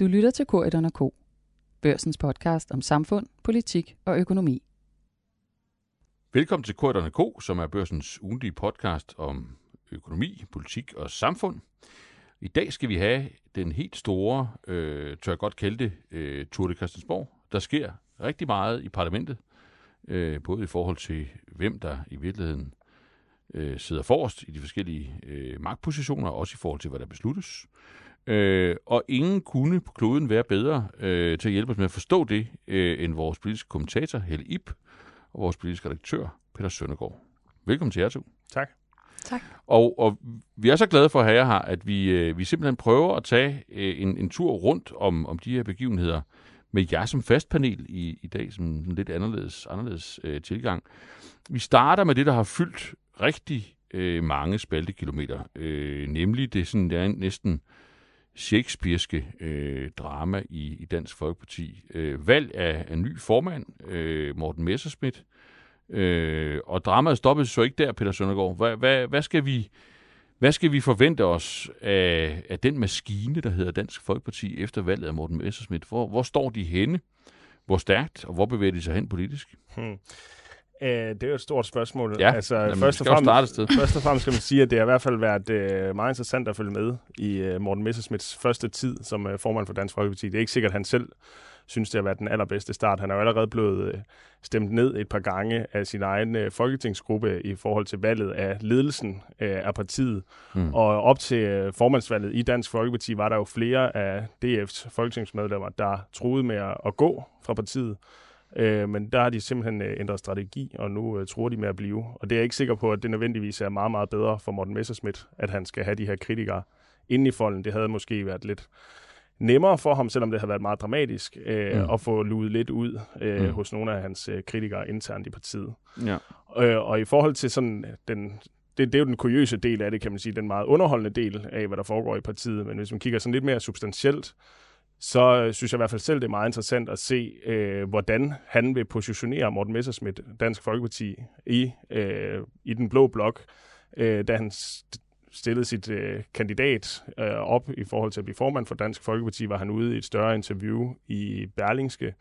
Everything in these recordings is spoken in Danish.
Du lytter til K1 K, børsens podcast om samfund, politik og økonomi. Velkommen til K1 K, som er børsens ugentlige podcast om økonomi, politik og samfund. I dag skal vi have den helt store, øh, tør jeg godt kalde det, øh, Tour de Christiansborg. Der sker rigtig meget i parlamentet, øh, både i forhold til, hvem der i virkeligheden øh, sidder forrest i de forskellige øh, magtpositioner, og også i forhold til, hvad der besluttes. Øh, og ingen kunne på kloden være bedre øh, til at hjælpe os med at forstå det, øh, end vores politiske kommentator, Helle Ip, og vores politiske redaktør, Peter Søndergaard. Velkommen til jer to. Tak. Tak. Og, og vi er så glade for at have jer her, at vi, øh, vi simpelthen prøver at tage øh, en, en tur rundt om, om de her begivenheder med jer som fast panel i, i dag, som en lidt anderledes, anderledes øh, tilgang. Vi starter med det, der har fyldt rigtig øh, mange spaltekilometer, øh, nemlig det sådan, der er næsten shakespearske øh, drama i, i Dansk Folkeparti. Øh, valg af en ny formand, øh, Morten Messerschmidt, øh, og dramaet stoppede så ikke der, Peter Søndergaard. Hvad, hvad, hvad, skal vi, hvad skal vi forvente os af, af den maskine, der hedder Dansk Folkeparti efter valget af Morten Messerschmidt? Hvor, hvor står de henne? Hvor stærkt, og hvor bevæger de sig hen politisk? Hmm. Uh, det er jo et stort spørgsmål. Ja, altså, jamen, først, og fremmest, først og fremmest skal man sige, at det har i hvert fald været uh, meget interessant at følge med i uh, Morten Messersmiths første tid som uh, formand for Dansk Folkeparti. Det er ikke sikkert, at han selv synes, det har været den allerbedste start. Han er jo allerede blevet uh, stemt ned et par gange af sin egen uh, folketingsgruppe i forhold til valget af ledelsen uh, af partiet. Mm. Og op til uh, formandsvalget i Dansk Folkeparti var der jo flere af DF's folketingsmedlemmer, der troede med at, at gå fra partiet. Øh, men der har de simpelthen øh, ændret strategi, og nu øh, tror de med at blive. Og det er jeg ikke sikker på, at det nødvendigvis er meget, meget bedre for Morten Messerschmidt, at han skal have de her kritikere inde i folden. Det havde måske været lidt nemmere for ham, selvom det har været meget dramatisk, øh, mm. at få luet lidt ud øh, mm. hos nogle af hans øh, kritikere internt i partiet. Ja. Øh, og i forhold til sådan den, det, det er jo den kuriøse del af det, kan man sige, den meget underholdende del af, hvad der foregår i partiet. Men hvis man kigger sådan lidt mere substantielt så synes jeg i hvert fald selv, det er meget interessant at se, øh, hvordan han vil positionere Morten Messerschmidt, Dansk Folkeparti, i, øh, i den blå blok, øh, da han stillede sit øh, kandidat øh, op i forhold til at blive formand for Dansk Folkeparti, var han ude i et større interview i Berlingske,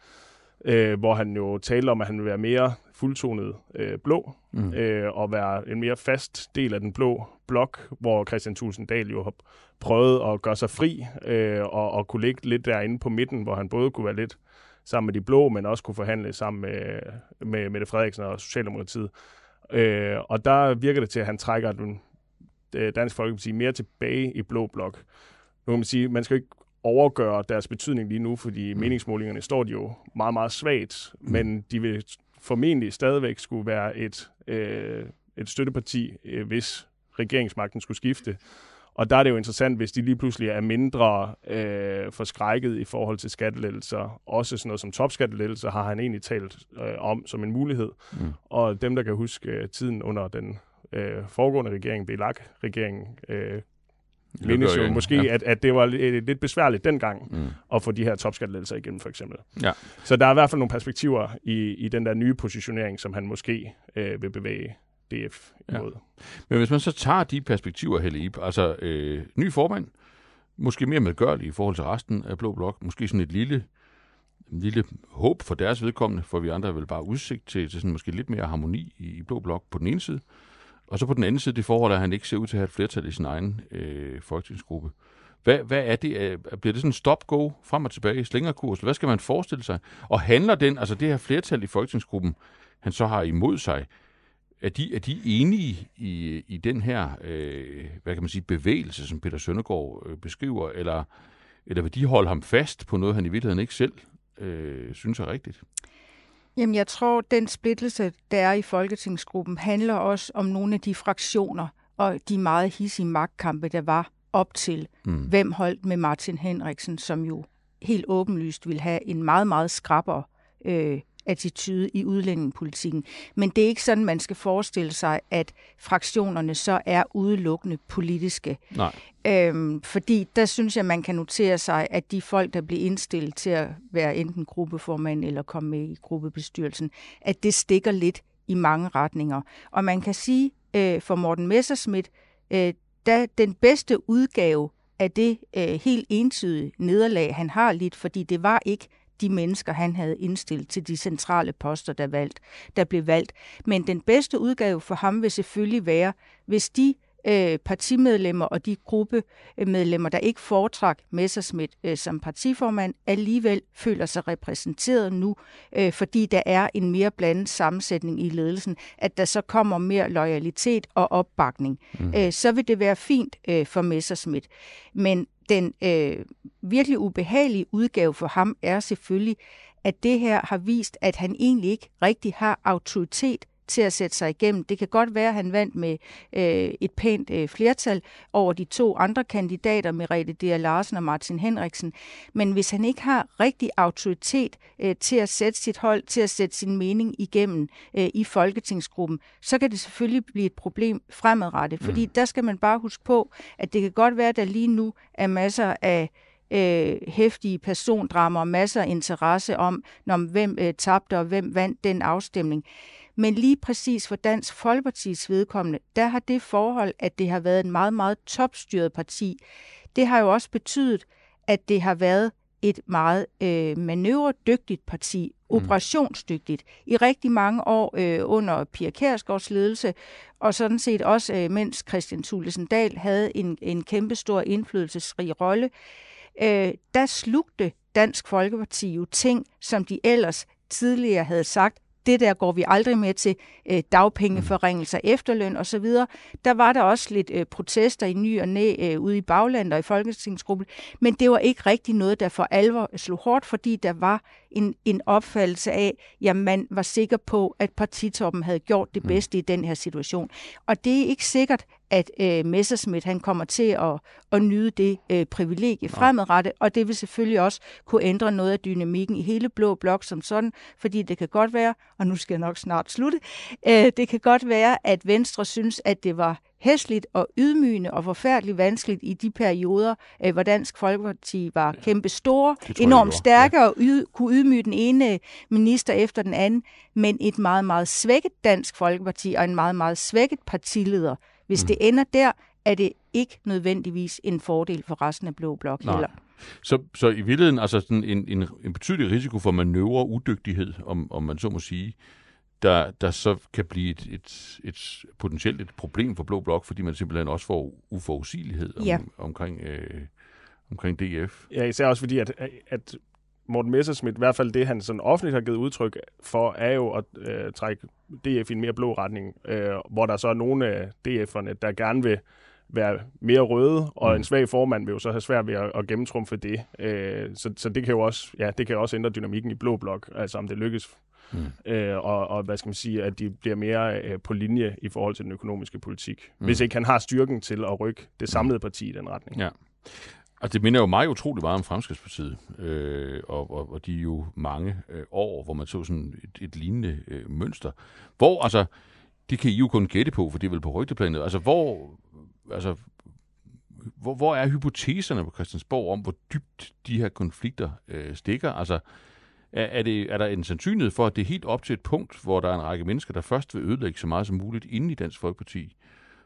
øh, hvor han jo talte om, at han vil være mere fuldtonet øh, blå, mm. øh, og være en mere fast del af den blå blok, hvor Christian Tulsendal jo har prøvet at gøre sig fri, øh, og, og kunne ligge lidt derinde på midten, hvor han både kunne være lidt sammen med de blå, men også kunne forhandle sammen med, med Mette Frederiksen og Socialdemokratiet. Øh, og der virker det til, at han trækker den øh, Dansk Folkeparti mere tilbage i blå blok. Nu kan man sige, man skal ikke overgøre deres betydning lige nu, fordi mm. meningsmålingerne står de jo meget, meget svagt, mm. men de vil formentlig stadigvæk skulle være et, øh, et støtteparti, øh, hvis regeringsmagten skulle skifte. Og der er det jo interessant, hvis de lige pludselig er mindre øh, forskrækket i forhold til skattelettelser. Også sådan noget som topskattelettelser har han egentlig talt øh, om som en mulighed. Mm. Og dem, der kan huske øh, tiden under den øh, foregående regering, BLAG-regeringen, øh, mindes jo måske, ja. at, at det var lidt, lidt besværligt dengang mm. at få de her topskattelettelser igennem, for eksempel. Ja. Så der er i hvert fald nogle perspektiver i, i den der nye positionering, som han måske øh, vil bevæge DF imod. Ja. Men hvis man så tager de perspektiver, Helle Ip, altså øh, ny formand, måske mere medgørlig i forhold til resten af Blå Blok, måske sådan et lille, en lille håb for deres vedkommende, for vi andre vel bare udsigt til, til sådan måske lidt mere harmoni i, i Blå Blok på den ene side, og så på den anden side det forhold, at han ikke ser ud til at have et flertal i sin egen øh, folketingsgruppe. Hvad, hvad er det? Bliver det sådan en stop-go frem og tilbage, slingerkurs? Hvad skal man forestille sig? Og handler den, altså det her flertal i folketingsgruppen, han så har imod sig, er de, er de enige i, i den her, øh, hvad kan man sige, bevægelse, som Peter Søndergaard øh, beskriver, eller, eller vil de holde ham fast på noget, han i virkeligheden ikke selv øh, synes er rigtigt? Jamen, jeg tror, den splittelse, der er i Folketingsgruppen, handler også om nogle af de fraktioner og de meget hissige magtkampe, der var op til, mm. hvem holdt med Martin Henriksen, som jo helt åbenlyst vil have en meget, meget skrabber øh, attitude i udlændingepolitikken. Men det er ikke sådan, man skal forestille sig, at fraktionerne så er udelukkende politiske. Nej. Øhm, fordi der synes jeg, man kan notere sig, at de folk, der bliver indstillet til at være enten gruppeformand eller komme med i gruppebestyrelsen, at det stikker lidt i mange retninger. Og man kan sige, øh, for Morten Messerschmidt, øh, da den bedste udgave af det øh, helt entydige nederlag, han har lidt, fordi det var ikke de mennesker, han havde indstillet til de centrale poster, der, valgt, der blev valgt. Men den bedste udgave for ham vil selvfølgelig være, hvis de øh, partimedlemmer og de gruppemedlemmer, der ikke foretrak Messerschmidt øh, som partiformand, alligevel føler sig repræsenteret nu, øh, fordi der er en mere blandet sammensætning i ledelsen, at der så kommer mere loyalitet og opbakning. Mm. Øh, så vil det være fint øh, for Messerschmidt. Men den øh, virkelig ubehagelige udgave for ham er selvfølgelig, at det her har vist, at han egentlig ikke rigtig har autoritet til at sætte sig igennem. Det kan godt være, at han vandt med øh, et pænt øh, flertal over de to andre kandidater, Merete D. Larsen og Martin Henriksen. Men hvis han ikke har rigtig autoritet øh, til at sætte sit hold, til at sætte sin mening igennem øh, i Folketingsgruppen, så kan det selvfølgelig blive et problem fremadrettet. Mm. Fordi der skal man bare huske på, at det kan godt være, at der lige nu er masser af øh, hæftige persondramer og masser af interesse om, når hvem øh, tabte og hvem vandt den afstemning. Men lige præcis for Dansk Folkepartis vedkommende, der har det forhold, at det har været en meget, meget topstyret parti, det har jo også betydet, at det har været et meget øh, manøvredygtigt parti, mm. operationsdygtigt, i rigtig mange år øh, under Pia Kærsgaards ledelse, og sådan set også, øh, mens Christian Thulesen Dahl havde en, en kæmpestor indflydelsesrig rolle, øh, der slugte Dansk Folkeparti jo ting, som de ellers tidligere havde sagt, det der går vi aldrig med til, øh, dagpengeforringelser, efterløn osv. Der var der også lidt øh, protester i ny og næ øh, ude i baglandet og i Folketingsgruppen, men det var ikke rigtig noget, der for alvor slog hårdt, fordi der var en, en opfattelse af, at man var sikker på, at partitoppen havde gjort det mm. bedste mm. i den her situation. Og det er ikke sikkert, at øh, Messerschmidt han kommer til at, at nyde det øh, privilegie fremadrettet, og det vil selvfølgelig også kunne ændre noget af dynamikken i hele Blå Blok som sådan, fordi det kan godt være, og nu skal jeg nok snart slutte, øh, det kan godt være, at Venstre synes, at det var hæsligt og ydmygende og forfærdeligt vanskeligt i de perioder, øh, hvor Dansk Folkeparti var ja. kæmpe store, enormt stærke ja. og yd, kunne ydmyge den ene minister efter den anden, men et meget, meget svækket Dansk Folkeparti og en meget, meget svækket partileder. Hvis mm. det ender der, er det ikke nødvendigvis en fordel for resten af Blå Blok heller. Så, så i virkeligheden altså sådan en, en, en betydelig risiko for manøvre udygtighed, om, om man så må sige, der, der så kan blive et, et, et potentielt et problem for Blå Blok, fordi man simpelthen også får uforudsigelighed om, ja. omkring, øh, omkring DF. Ja, især også fordi, at, at Morten Messerschmidt, i hvert fald det, han sådan offentligt har givet udtryk for, er jo at øh, trække DF i en mere blå retning, øh, hvor der så er nogle af DF'erne, der gerne vil være mere røde, og mm. en svag formand vil jo så have svært ved at, at gennemtrumfe det. Øh, så, så det kan jo også, ja, det kan også ændre dynamikken i blå blok, altså om det lykkes Mm. Øh, og, og hvad skal man sige, at de bliver mere øh, på linje i forhold til den økonomiske politik. Mm. Hvis ikke han har styrken til at rykke det samlede parti i den retning. Ja. Altså, det minder jo mig utrolig meget om Fremskridspartiet, øh, og, og, og de er jo mange øh, år, hvor man så sådan et, et lignende øh, mønster. Hvor, altså, det kan I jo kun gætte på, for det er vel på rygteplanet. Altså, hvor, altså, hvor, hvor er hypoteserne på Christiansborg om, hvor dybt de her konflikter øh, stikker? Altså, er, er, det, er der en sandsynlighed for, at det er helt op til et punkt, hvor der er en række mennesker, der først vil ødelægge så meget som muligt inden i Dansk Folkeparti,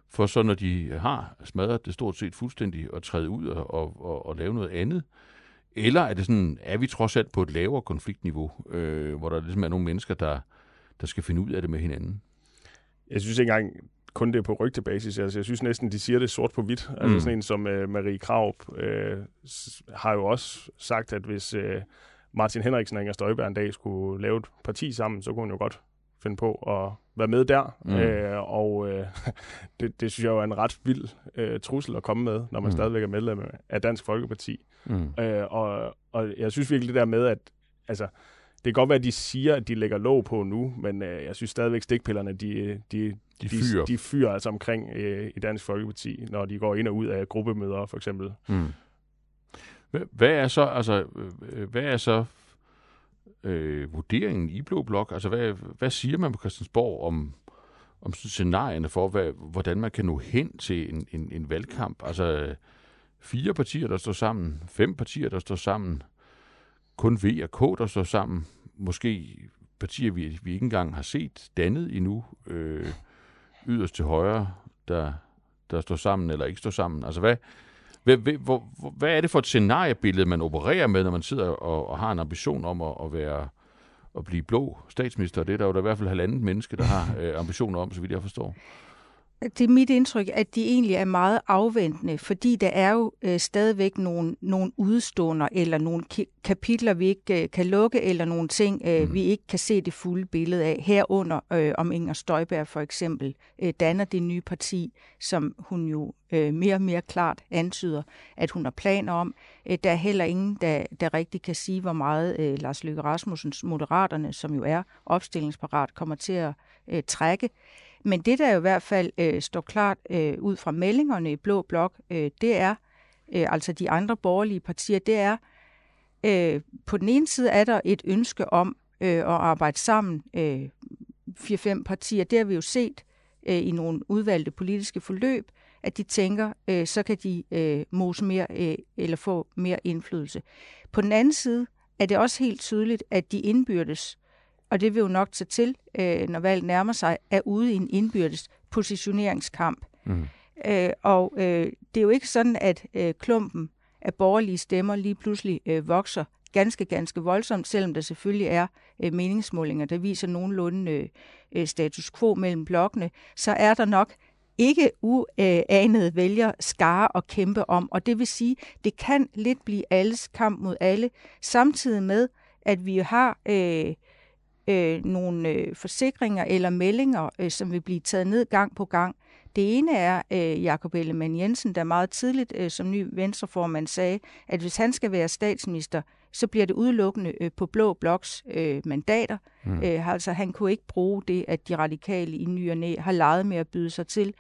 for så når de har smadret det stort set fuldstændig og træde ud og, og, og, og lave noget andet? Eller er det sådan, er vi trods alt på et lavere konfliktniveau, øh, hvor der ligesom er nogle mennesker, der, der skal finde ud af det med hinanden? Jeg synes ikke engang kun det er på rygtebasis. Altså, jeg synes næsten, de siger det sort på hvidt. Altså mm. sådan en som uh, Marie Kraup øh, har jo også sagt, at hvis... Øh, Martin Henriksen og Inger Støjberg en dag skulle lave et parti sammen, så kunne hun jo godt finde på at være med der. Mm. Øh, og øh, det, det synes jeg jo er en ret vild øh, trussel at komme med, når man mm. stadigvæk er medlem af Dansk Folkeparti. Mm. Øh, og, og jeg synes virkelig det der med, at altså, det kan godt være, at de siger, at de lægger låg på nu, men øh, jeg synes stadigvæk, stikpillerne, de, de, de fyrer, de, de fyrer altså omkring øh, i Dansk Folkeparti, når de går ind og ud af gruppemøder, for eksempel. Mm. Hvad er så, altså, øh, hvad er så øh, vurderingen i Blå Blok? Altså, hvad, hvad siger man på Christiansborg om, om scenarierne for, hvad, hvordan man kan nå hen til en, en, en valgkamp? Altså, fire partier, der står sammen, fem partier, der står sammen, kun V og K, der står sammen, måske partier, vi, vi ikke engang har set dannet endnu, øh, yderst til højre, der, der står sammen eller ikke står sammen. Altså, hvad, hvad, hvad, hvad er det for et scenariebillede, man opererer med, når man sidder og, og har en ambition om at, at være at blive blå statsminister? Det er der jo der i hvert fald halvandet menneske, der har øh, ambitioner om, så vidt jeg forstår. Det er mit indtryk, at de egentlig er meget afventende, fordi der er jo øh, stadigvæk nogle, nogle udstående eller nogle kapitler, vi ikke øh, kan lukke, eller nogle ting, øh, mm. vi ikke kan se det fulde billede af. Herunder øh, om Inger Støjberg for eksempel øh, danner det nye parti, som hun jo øh, mere og mere klart antyder, at hun har planer om. Øh, der er heller ingen, der, der rigtig kan sige, hvor meget øh, Lars Løkke Rasmussens Moderaterne, som jo er opstillingsparat, kommer til at øh, trække. Men det, der jo i hvert fald øh, står klart øh, ud fra meldingerne i Blå Blok, øh, det er, øh, altså de andre borgerlige partier, det er, øh, på den ene side er der et ønske om øh, at arbejde sammen, øh, fire-fem partier. Det har vi jo set øh, i nogle udvalgte politiske forløb, at de tænker, øh, så kan de øh, mose mere øh, eller få mere indflydelse. På den anden side er det også helt tydeligt, at de indbyrdes og det vil jo nok tage til, øh, når valget nærmer sig, er ude i en indbyrdes positioneringskamp. Mm. Øh, og øh, det er jo ikke sådan, at øh, klumpen af borgerlige stemmer lige pludselig øh, vokser ganske, ganske voldsomt, selvom der selvfølgelig er øh, meningsmålinger, der viser nogenlunde øh, status quo mellem blokkene, så er der nok ikke uanede vælger skare og kæmpe om. Og det vil sige, det kan lidt blive alles kamp mod alle, samtidig med, at vi har øh, øh, nogle øh, forsikringer eller meldinger, øh, som vil blive taget ned gang på gang. Det ene er øh, Jakob Ellemann Jensen, der meget tidligt øh, som ny venstreformand sagde, at hvis han skal være statsminister, så bliver det udelukkende øh, på blå bloks øh, mandater. Mm. Øh, altså han kunne ikke bruge det, at de radikale i ny og næ har leget med at byde sig til.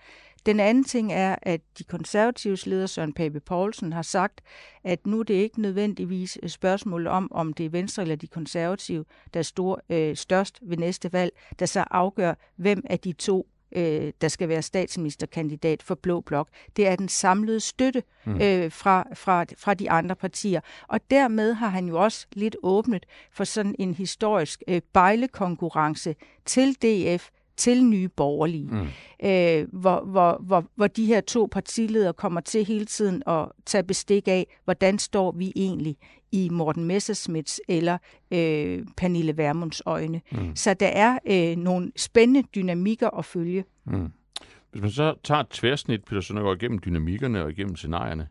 Den anden ting er, at de konservatives leder Søren Pape Poulsen har sagt, at nu er det ikke nødvendigvis et spørgsmål om, om det er Venstre eller de konservative, der er stor, øh, størst ved næste valg, der så afgør, hvem af de to øh, der skal være statsministerkandidat for Blå Blok. Det er den samlede støtte mm. øh, fra, fra, fra de andre partier. Og dermed har han jo også lidt åbnet for sådan en historisk øh, bejlekonkurrence til DF, til nye borgerlige, mm. øh, hvor, hvor, hvor, hvor de her to partiledere kommer til hele tiden at tage bestik af, hvordan står vi egentlig i Morten Messersmiths eller øh, Pernille Vermunds øjne. Mm. Så der er øh, nogle spændende dynamikker at følge. Mm. Hvis man så tager et tværsnit, Peter Søndergaard, igennem dynamikkerne og igennem scenarierne,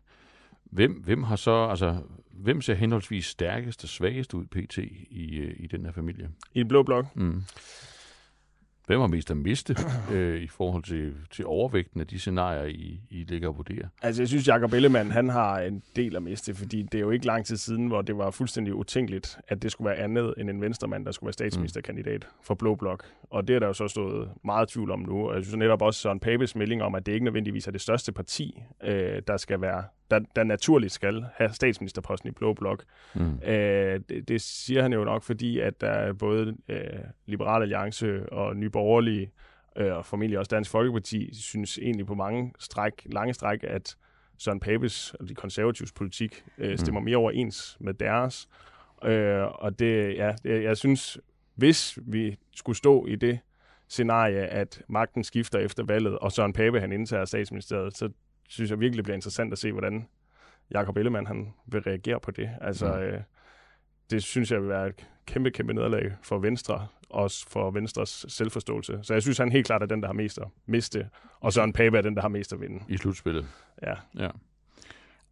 hvem, hvem har så, altså, hvem ser henholdsvis stærkest og svagest ud pt. i, øh, i den her familie? I en blå blok? Mm. Hvem har mest at miste øh, i forhold til, til overvægten af de scenarier, I, I ligger og vurderer? Altså, jeg synes, Jacob Ellemann, han har en del at miste, fordi det er jo ikke lang tid siden, hvor det var fuldstændig utænkeligt, at det skulle være andet end en venstremand, der skulle være statsministerkandidat for Blå Blok. Og det er der jo så stået meget tvivl om nu. Og jeg synes netop også Søren Papes melding om, at det ikke nødvendigvis er det største parti, øh, der skal være der, der naturligt skal have statsministerposten i Blå Blok. Mm. Øh, det, det siger han jo nok, fordi at der er både øh, Liberal Alliance og Nye Borgerlige, øh, og formentlig også Dansk Folkeparti, synes egentlig på mange stræk, lange stræk, at Søren Papes og de konservatives politik øh, mm. stemmer mm. mere overens med deres. Øh, og det, ja, det, jeg synes, hvis vi skulle stå i det scenarie, at magten skifter efter valget, og Søren Pape han indtager statsministeriet, så synes jeg virkelig, det bliver interessant at se, hvordan Jakob Ellemann han vil reagere på det. Altså, mm. øh, det synes jeg vil være et kæmpe, kæmpe nederlag for Venstre, også for Venstres selvforståelse. Så jeg synes, han helt klart er den, der har mest at miste, og Søren Pape er den, der har mest at vinde. I slutspillet. Ja. ja.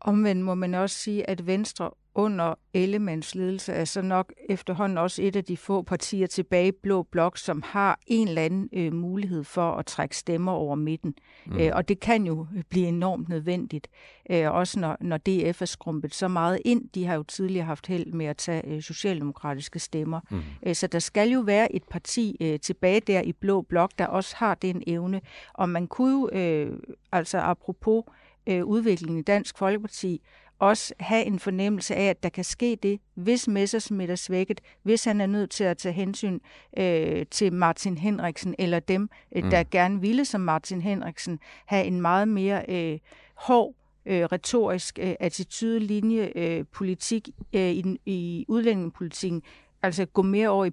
Omvendt må man også sige, at Venstre under Ellemanns ledelse er så nok efterhånden også et af de få partier tilbage i Blå Blok, som har en eller anden øh, mulighed for at trække stemmer over midten. Mm. Øh, og det kan jo blive enormt nødvendigt, øh, også når, når DF er skrumpet så meget ind. De har jo tidligere haft held med at tage øh, socialdemokratiske stemmer. Mm. Øh, så der skal jo være et parti øh, tilbage der i Blå Blok, der også har den evne. Og man kunne jo, øh, altså apropos øh, udviklingen i Dansk Folkeparti, også have en fornemmelse af, at der kan ske det, hvis Messersmith er svækket, hvis han er nødt til at tage hensyn øh, til Martin Henriksen, eller dem, øh, der mm. gerne ville som Martin Henriksen, have en meget mere øh, hård øh, retorisk øh, attitude-linje øh, politik øh, i, i udlændingepolitikken, altså gå mere over i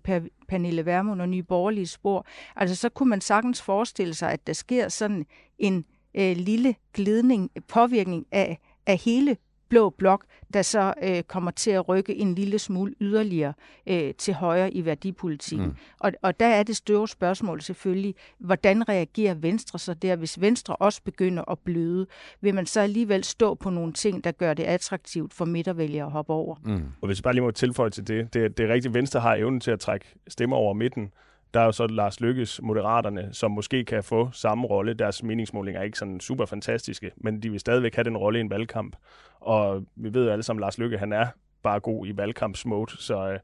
Pernille Vermund og Nye Borgerlige spor, altså så kunne man sagtens forestille sig, at der sker sådan en øh, lille glidning, påvirkning af af hele blå blok, der så øh, kommer til at rykke en lille smule yderligere øh, til højre i værdipolitikken. Mm. Og, og der er det store spørgsmål selvfølgelig, hvordan reagerer Venstre så der, hvis Venstre også begynder at bløde? Vil man så alligevel stå på nogle ting, der gør det attraktivt for midtervælgere at hoppe over? Mm. Og hvis jeg bare lige må tilføje til det, det, det er rigtigt, Venstre har evnen til at trække stemmer over midten, der er jo så Lars Lykkes Moderaterne, som måske kan få samme rolle. Deres meningsmålinger er ikke sådan super fantastiske, men de vil stadigvæk have den rolle i en valgkamp. Og vi ved jo alle sammen, at Lars Lykke han er bare god i valgkampsmode, så, øh,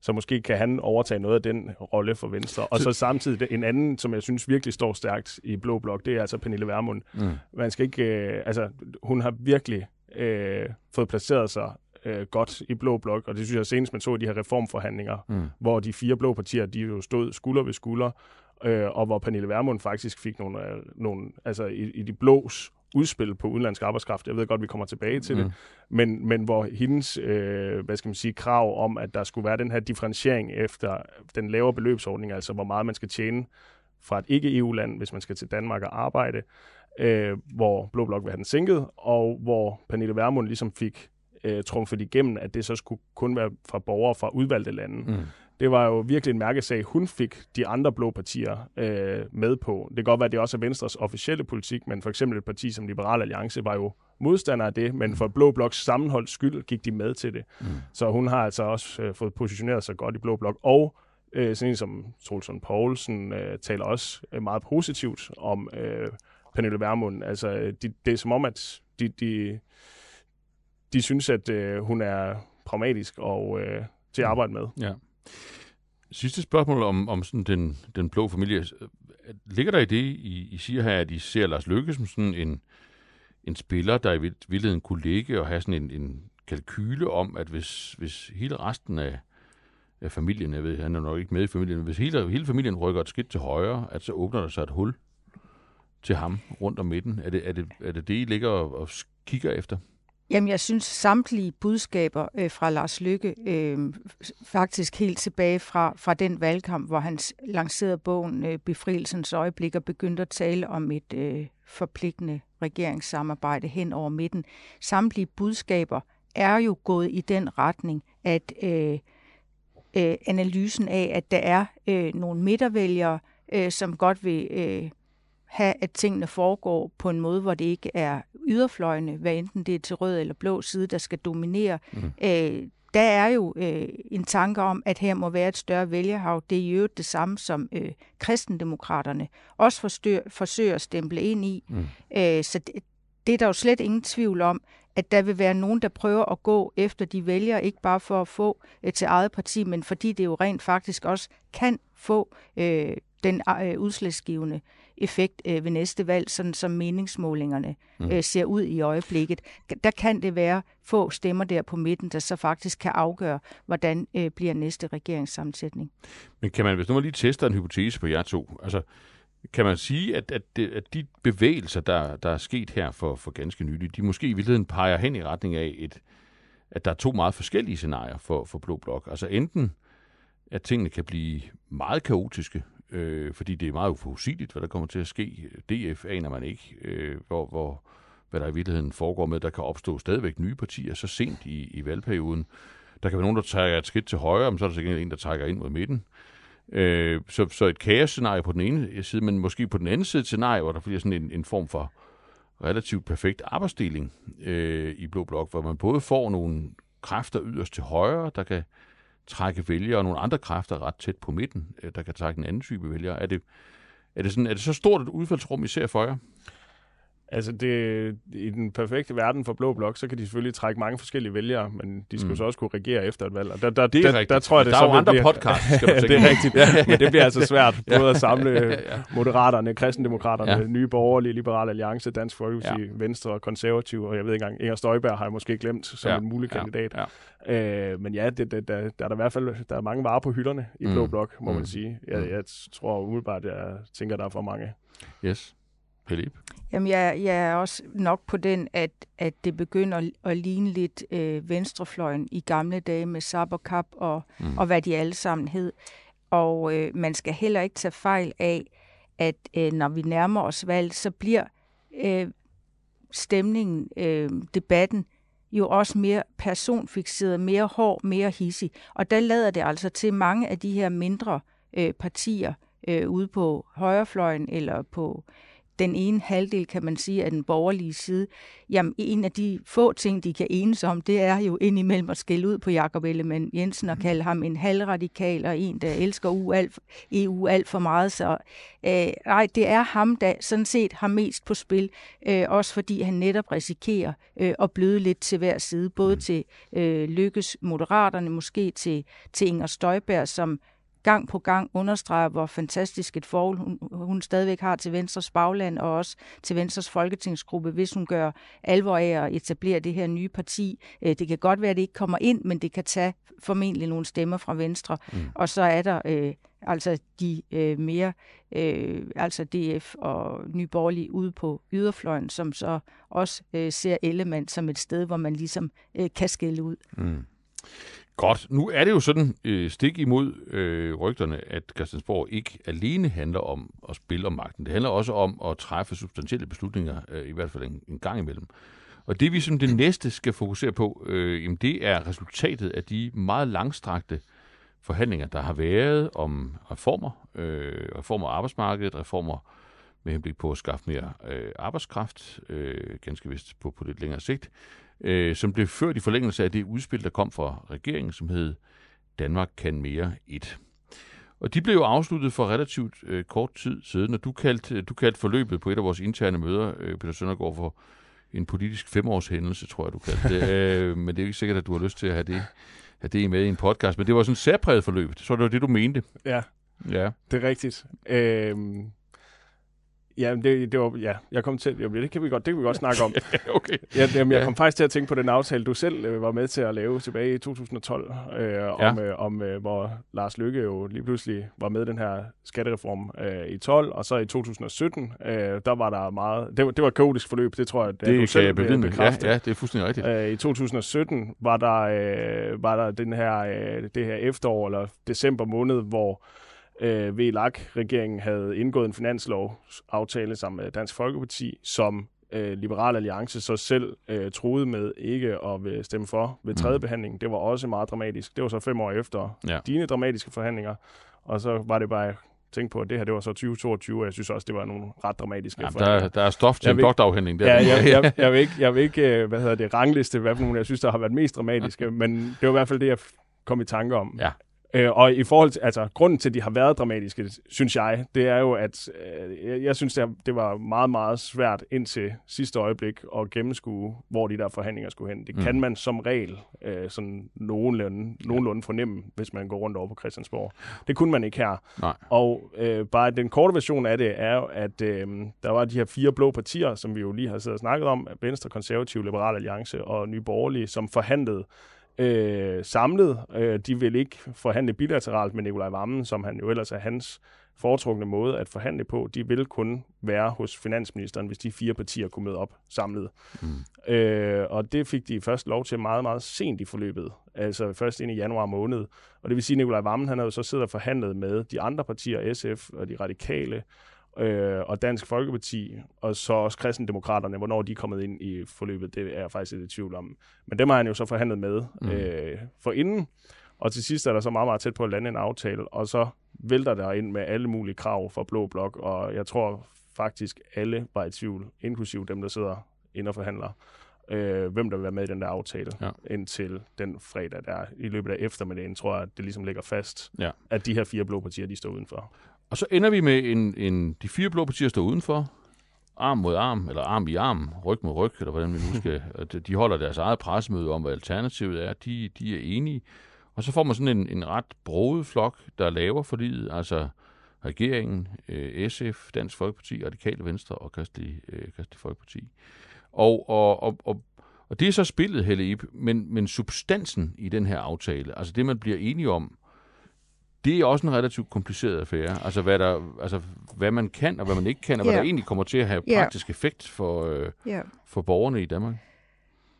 så måske kan han overtage noget af den rolle for Venstre. Og så samtidig en anden, som jeg synes virkelig står stærkt i Blå Blok, det er altså Pernille Vermund. Mm. Man skal ikke, øh, altså, hun har virkelig øh, fået placeret sig øh, godt i Blå Blok, og det synes jeg senest, man så i de her reformforhandlinger, mm. hvor de fire blå partier, de jo stod skulder ved skulder, øh, og hvor Pernille Vermund faktisk fik nogle, øh, nogle altså i, i de blås udspil på udenlandsk arbejdskraft. Jeg ved godt, vi kommer tilbage til mm. det. Men, men hvor hendes, øh, hvad skal man sige, krav om, at der skulle være den her differentiering efter den lavere beløbsordning, altså hvor meget man skal tjene fra et ikke-EU-land, hvis man skal til Danmark og arbejde, øh, hvor Blå Blok vil have den sænket, og hvor Pernille Vermund ligesom fik øh, trumfet igennem, at det så skulle kun være fra borgere fra udvalgte lande. Mm. Det var jo virkelig en mærkesag, hun fik de andre blå partier øh, med på. Det kan godt være, at det også er Venstres officielle politik, men for eksempel et parti som Liberal Alliance var jo modstander af det, men for Blå Bloks sammenholds skyld gik de med til det. Mm. Så hun har altså også øh, fået positioneret sig godt i Blå Blok, og øh, sådan en som Trolsson Poulsen øh, taler også øh, meget positivt om øh, Pernille Vermund. Altså, de, det er som om, at de, de, de synes, at øh, hun er pragmatisk og øh, til at arbejde med. Ja. Sidste spørgsmål om, om sådan den, den blå familie. Ligger der i det, I, I siger her, at I ser Lars Løkke som sådan en, en spiller, der i virkeligheden kunne ligge og have sådan en, en kalkyle om, at hvis, hvis hele resten af, af familien, jeg ved, han er nok ikke med i familien, hvis hele, hele familien rykker et skridt til højre, at så åbner der sig et hul til ham rundt om midten. Er det er det, er det, det I ligger og, og kigger efter? Jamen, jeg synes samtlige budskaber øh, fra Lars Lykke, øh, faktisk helt tilbage fra, fra den valgkamp, hvor han lancerede bogen øh, Befrielsens øjeblik og begyndte at tale om et øh, forpligtende regeringssamarbejde hen over midten. Samtlige budskaber er jo gået i den retning, at øh, øh, analysen af, at der er øh, nogle midtervælgere, øh, som godt vil øh, have, at tingene foregår på en måde, hvor det ikke er yderfløjene, hvad enten det er til rød eller blå side, der skal dominere. Mm. Øh, der er jo øh, en tanke om, at her må være et større vælgerhav. Det er jo det samme, som øh, kristendemokraterne også forstør, forsøger at stemple ind i. Mm. Øh, så det, det er der jo slet ingen tvivl om, at der vil være nogen, der prøver at gå efter de vælgere, ikke bare for at få øh, til eget parti, men fordi det jo rent faktisk også kan få øh, den øh, udslagsgivende effekt øh, ved næste valg, sådan som meningsmålingerne mm. øh, ser ud i øjeblikket. Der kan det være få stemmer der på midten, der så faktisk kan afgøre, hvordan øh, bliver næste regeringsammensætning. Men kan man, hvis nu man lige tester en hypotese på jer to, altså kan man sige, at, at, det, at de bevægelser, der, der er sket her for, for ganske nylig, de måske i virkeligheden peger hen i retning af, et, at der er to meget forskellige scenarier for, for Blå Blok. Altså enten, at tingene kan blive meget kaotiske, øh, fordi det er meget uforudsigeligt, hvad der kommer til at ske. DF aner man ikke, øh, hvor, hvor, hvad der i virkeligheden foregår med. Der kan opstå stadigvæk nye partier så sent i, i valgperioden. Der kan være nogen, der tager et skridt til højre, men så er der sikkert en, der trækker ind mod midten. Øh, så, så et kaosscenarie på den ene side, men måske på den anden side et scenarie, hvor der bliver sådan en, en form for relativt perfekt arbejdsdeling øh, i Blå Blok, hvor man både får nogle kræfter yderst til højre, der kan trække vælgere, og nogle andre kræfter ret tæt på midten, øh, der kan trække en anden type vælgere. Er det, er det, sådan, er det så stort et udfaldsrum, I ser for jer? Altså, det, i den perfekte verden for Blå Blok, så kan de selvfølgelig trække mange forskellige vælgere, men de skal mm. så også kunne regere efter et valg. Og der, der, det er der, rigtigt. Der, tror jeg, det der er jo andre bliver, podcasts, skal man det er rigtigt, men det bliver altså svært, både at samle ja, ja. Moderaterne, Kristendemokraterne, ja. Nye Borgerlige, Liberale Alliance, Dansk Folkeparti, ja. Venstre og Konservative, og jeg ved ikke engang, Inger Støjberg har jeg måske glemt som ja. en mulig kandidat. Ja. Ja. Øh, men ja, det, det, der, der er der i hvert fald der er mange varer på hylderne i Blå mm. Blok, må mm. man sige. Jeg, mm. jeg tror umiddelbart, jeg tænker, der er for mange. Yes. Philip? Jamen, jeg, jeg er også nok på den, at, at det begynder at ligne lidt øh, venstrefløjen i gamle dage med Saberkap og, mm. og hvad de alle sammen hed. Og øh, man skal heller ikke tage fejl af, at øh, når vi nærmer os valg, så bliver øh, stemningen, øh, debatten, jo også mere personfixeret, mere hård, mere hissig. Og der lader det altså til mange af de her mindre øh, partier øh, ude på højrefløjen eller på den ene halvdel, kan man sige, af den borgerlige side, jamen en af de få ting, de kan enes om, det er jo indimellem at skælde ud på Jakob Ellemann Jensen og kalde ham en halvradikal og en, der elsker EU alt, EU alt for meget. Så øh, nej, det er ham, der sådan set har mest på spil, øh, også fordi han netop risikerer øh, at bløde lidt til hver side, både til øh, Lykkes Moderaterne, måske til, til Inger Støjberg, som gang på gang understreger, hvor fantastisk et forhold hun, hun stadigvæk har til Venstres bagland og også til Venstres folketingsgruppe, hvis hun gør alvor af at etablere det her nye parti. Øh, det kan godt være, at det ikke kommer ind, men det kan tage formentlig nogle stemmer fra Venstre. Mm. Og så er der øh, altså de øh, mere, øh, altså DF og Nye Borgerlige ude på yderfløjen, som så også øh, ser Ellemann som et sted, hvor man ligesom øh, kan skille ud. Mm. Godt. Nu er det jo sådan øh, stik imod øh, rygterne, at Christiansborg ikke alene handler om at spille om magten. Det handler også om at træffe substantielle beslutninger, øh, i hvert fald en, en gang imellem. Og det vi som det næste skal fokusere på, øh, jamen, det er resultatet af de meget langstrakte forhandlinger, der har været om reformer, øh, reformer af arbejdsmarkedet, reformer med henblik på at skaffe mere øh, arbejdskraft, øh, ganske vist på, på lidt længere sigt, øh, som blev ført i forlængelse af det udspil, der kom fra regeringen, som hed Danmark kan mere 1. Og de blev jo afsluttet for relativt øh, kort tid siden, og du kaldte, du kaldte forløbet på et af vores interne møder, øh, Peter Søndergaard, for en politisk femårshændelse, tror jeg, du kaldte det. øh, men det er ikke sikkert, at du har lyst til at have det, have det med i en podcast. Men det var sådan et særpræget forløb. Så det var det, du mente. Ja, ja. det er rigtigt. Øh, Ja, det, det var, ja, jeg kom til, jo, det kan vi godt, det kan vi godt snakke om. okay. Ja, jamen, jeg kom faktisk til at tænke på den aftale, du selv øh, var med til at lave tilbage i 2012, øh, ja. om, øh, om øh, hvor Lars Lykke jo lige pludselig var med den her skattereform øh, i 12, og så i 2017, øh, der var der meget, det var, det var et kaotisk forløb, det tror jeg, det, det du selv jeg bekræfte. Ja, ja, det er fuldstændig rigtigt. Øh, I 2017 var der, øh, var der den her, øh, det her efterår, eller december måned, hvor øh, VLAG-regeringen havde indgået en finanslovsaftale sammen med Dansk Folkeparti, som øh, Liberal Alliance så selv øh, troede med ikke at vil stemme for ved mm. tredje behandling. Det var også meget dramatisk. Det var så fem år efter ja. dine dramatiske forhandlinger, og så var det bare tænke på, at det her det var så 2022, og jeg synes også, det var nogle ret dramatiske ja, der, der er stof til jeg en doktorafhænding der. Ja, jeg, jeg, jeg, vil ikke, jeg vil ikke øh, hvad hedder det, rangliste, hvad for nogle jeg synes, der har været mest dramatiske, men det var i hvert fald det, jeg kom i tanke om. Ja. Øh, og i forhold til, altså, grunden til, at de har været dramatiske, synes jeg, det er jo, at øh, jeg, jeg synes, det, det var meget, meget svært indtil sidste øjeblik at gennemskue, hvor de der forhandlinger skulle hen. Det mm. kan man som regel øh, sådan nogenlunde, nogenlunde fornemme, hvis man går rundt over på Christiansborg. Det kunne man ikke her. Nej. Og øh, bare den korte version af det er jo, at øh, der var de her fire blå partier, som vi jo lige har siddet og snakket om, Venstre, Konservative, Liberal Alliance og Nye Borgerlige, som forhandlede øh, samlet. Øh, de vil ikke forhandle bilateralt med Nikolaj Vammen, som han jo ellers er hans foretrukne måde at forhandle på. De vil kun være hos finansministeren, hvis de fire partier kunne møde op samlet. Mm. Øh, og det fik de først lov til meget, meget sent i forløbet. Altså først ind i januar måned. Og det vil sige, at Nikolaj Vammen han havde jo så siddet og forhandlet med de andre partier, SF og de radikale, øh, og Dansk Folkeparti, og så også kristendemokraterne, hvornår de er kommet ind i forløbet, det er jeg faktisk lidt i tvivl om. Men dem har han jo så forhandlet med mm. øh, for inden, og til sidst er der så meget, meget tæt på at lande en aftale, og så vælter der ind med alle mulige krav fra Blå Blok, og jeg tror faktisk alle var i tvivl, inklusiv dem, der sidder inde og forhandler, øh, hvem der vil være med i den der aftale, ja. indtil den fredag der i løbet af eftermiddagen, tror jeg, at det ligesom ligger fast, ja. at de her fire blå partier, de står udenfor. Og så ender vi med en, en de fire blå partier står udenfor, arm mod arm, eller arm i arm, ryg mod ryg, eller hvordan vi nu skal. de holder deres eget pressemøde om, hvad alternativet er. De, de er enige. Og så får man sådan en, en ret broet flok, der laver forliget, altså regeringen, øh, SF, Dansk Folkeparti, Radikale Venstre og Kristelig, øh, Kristelig Folkeparti. Og, og, og, og, og det er så spillet, Helle Ip, men, men substansen i den her aftale, altså det, man bliver enige om, det er også en relativt kompliceret affære. Altså hvad, der, altså, hvad man kan og hvad man ikke kan, og yeah. hvad der egentlig kommer til at have praktisk yeah. effekt for, øh, yeah. for borgerne i Danmark.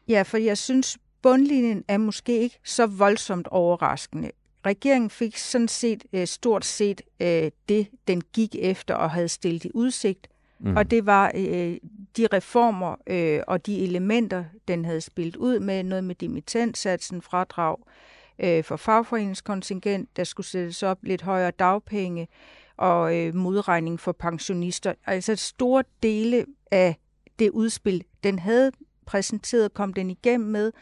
Ja, for jeg synes, bundlinjen er måske ikke så voldsomt overraskende. Regeringen fik sådan set øh, stort set øh, det, den gik efter og havde stillet i udsigt, Mm. Og det var øh, de reformer øh, og de elementer, den havde spillet ud med, noget med dimittentsatsen, fradrag øh, for fagforeningskontingent, der skulle sættes op lidt højere dagpenge og øh, modregning for pensionister. Altså store dele af det udspil, den havde præsenteret, kom den igennem med,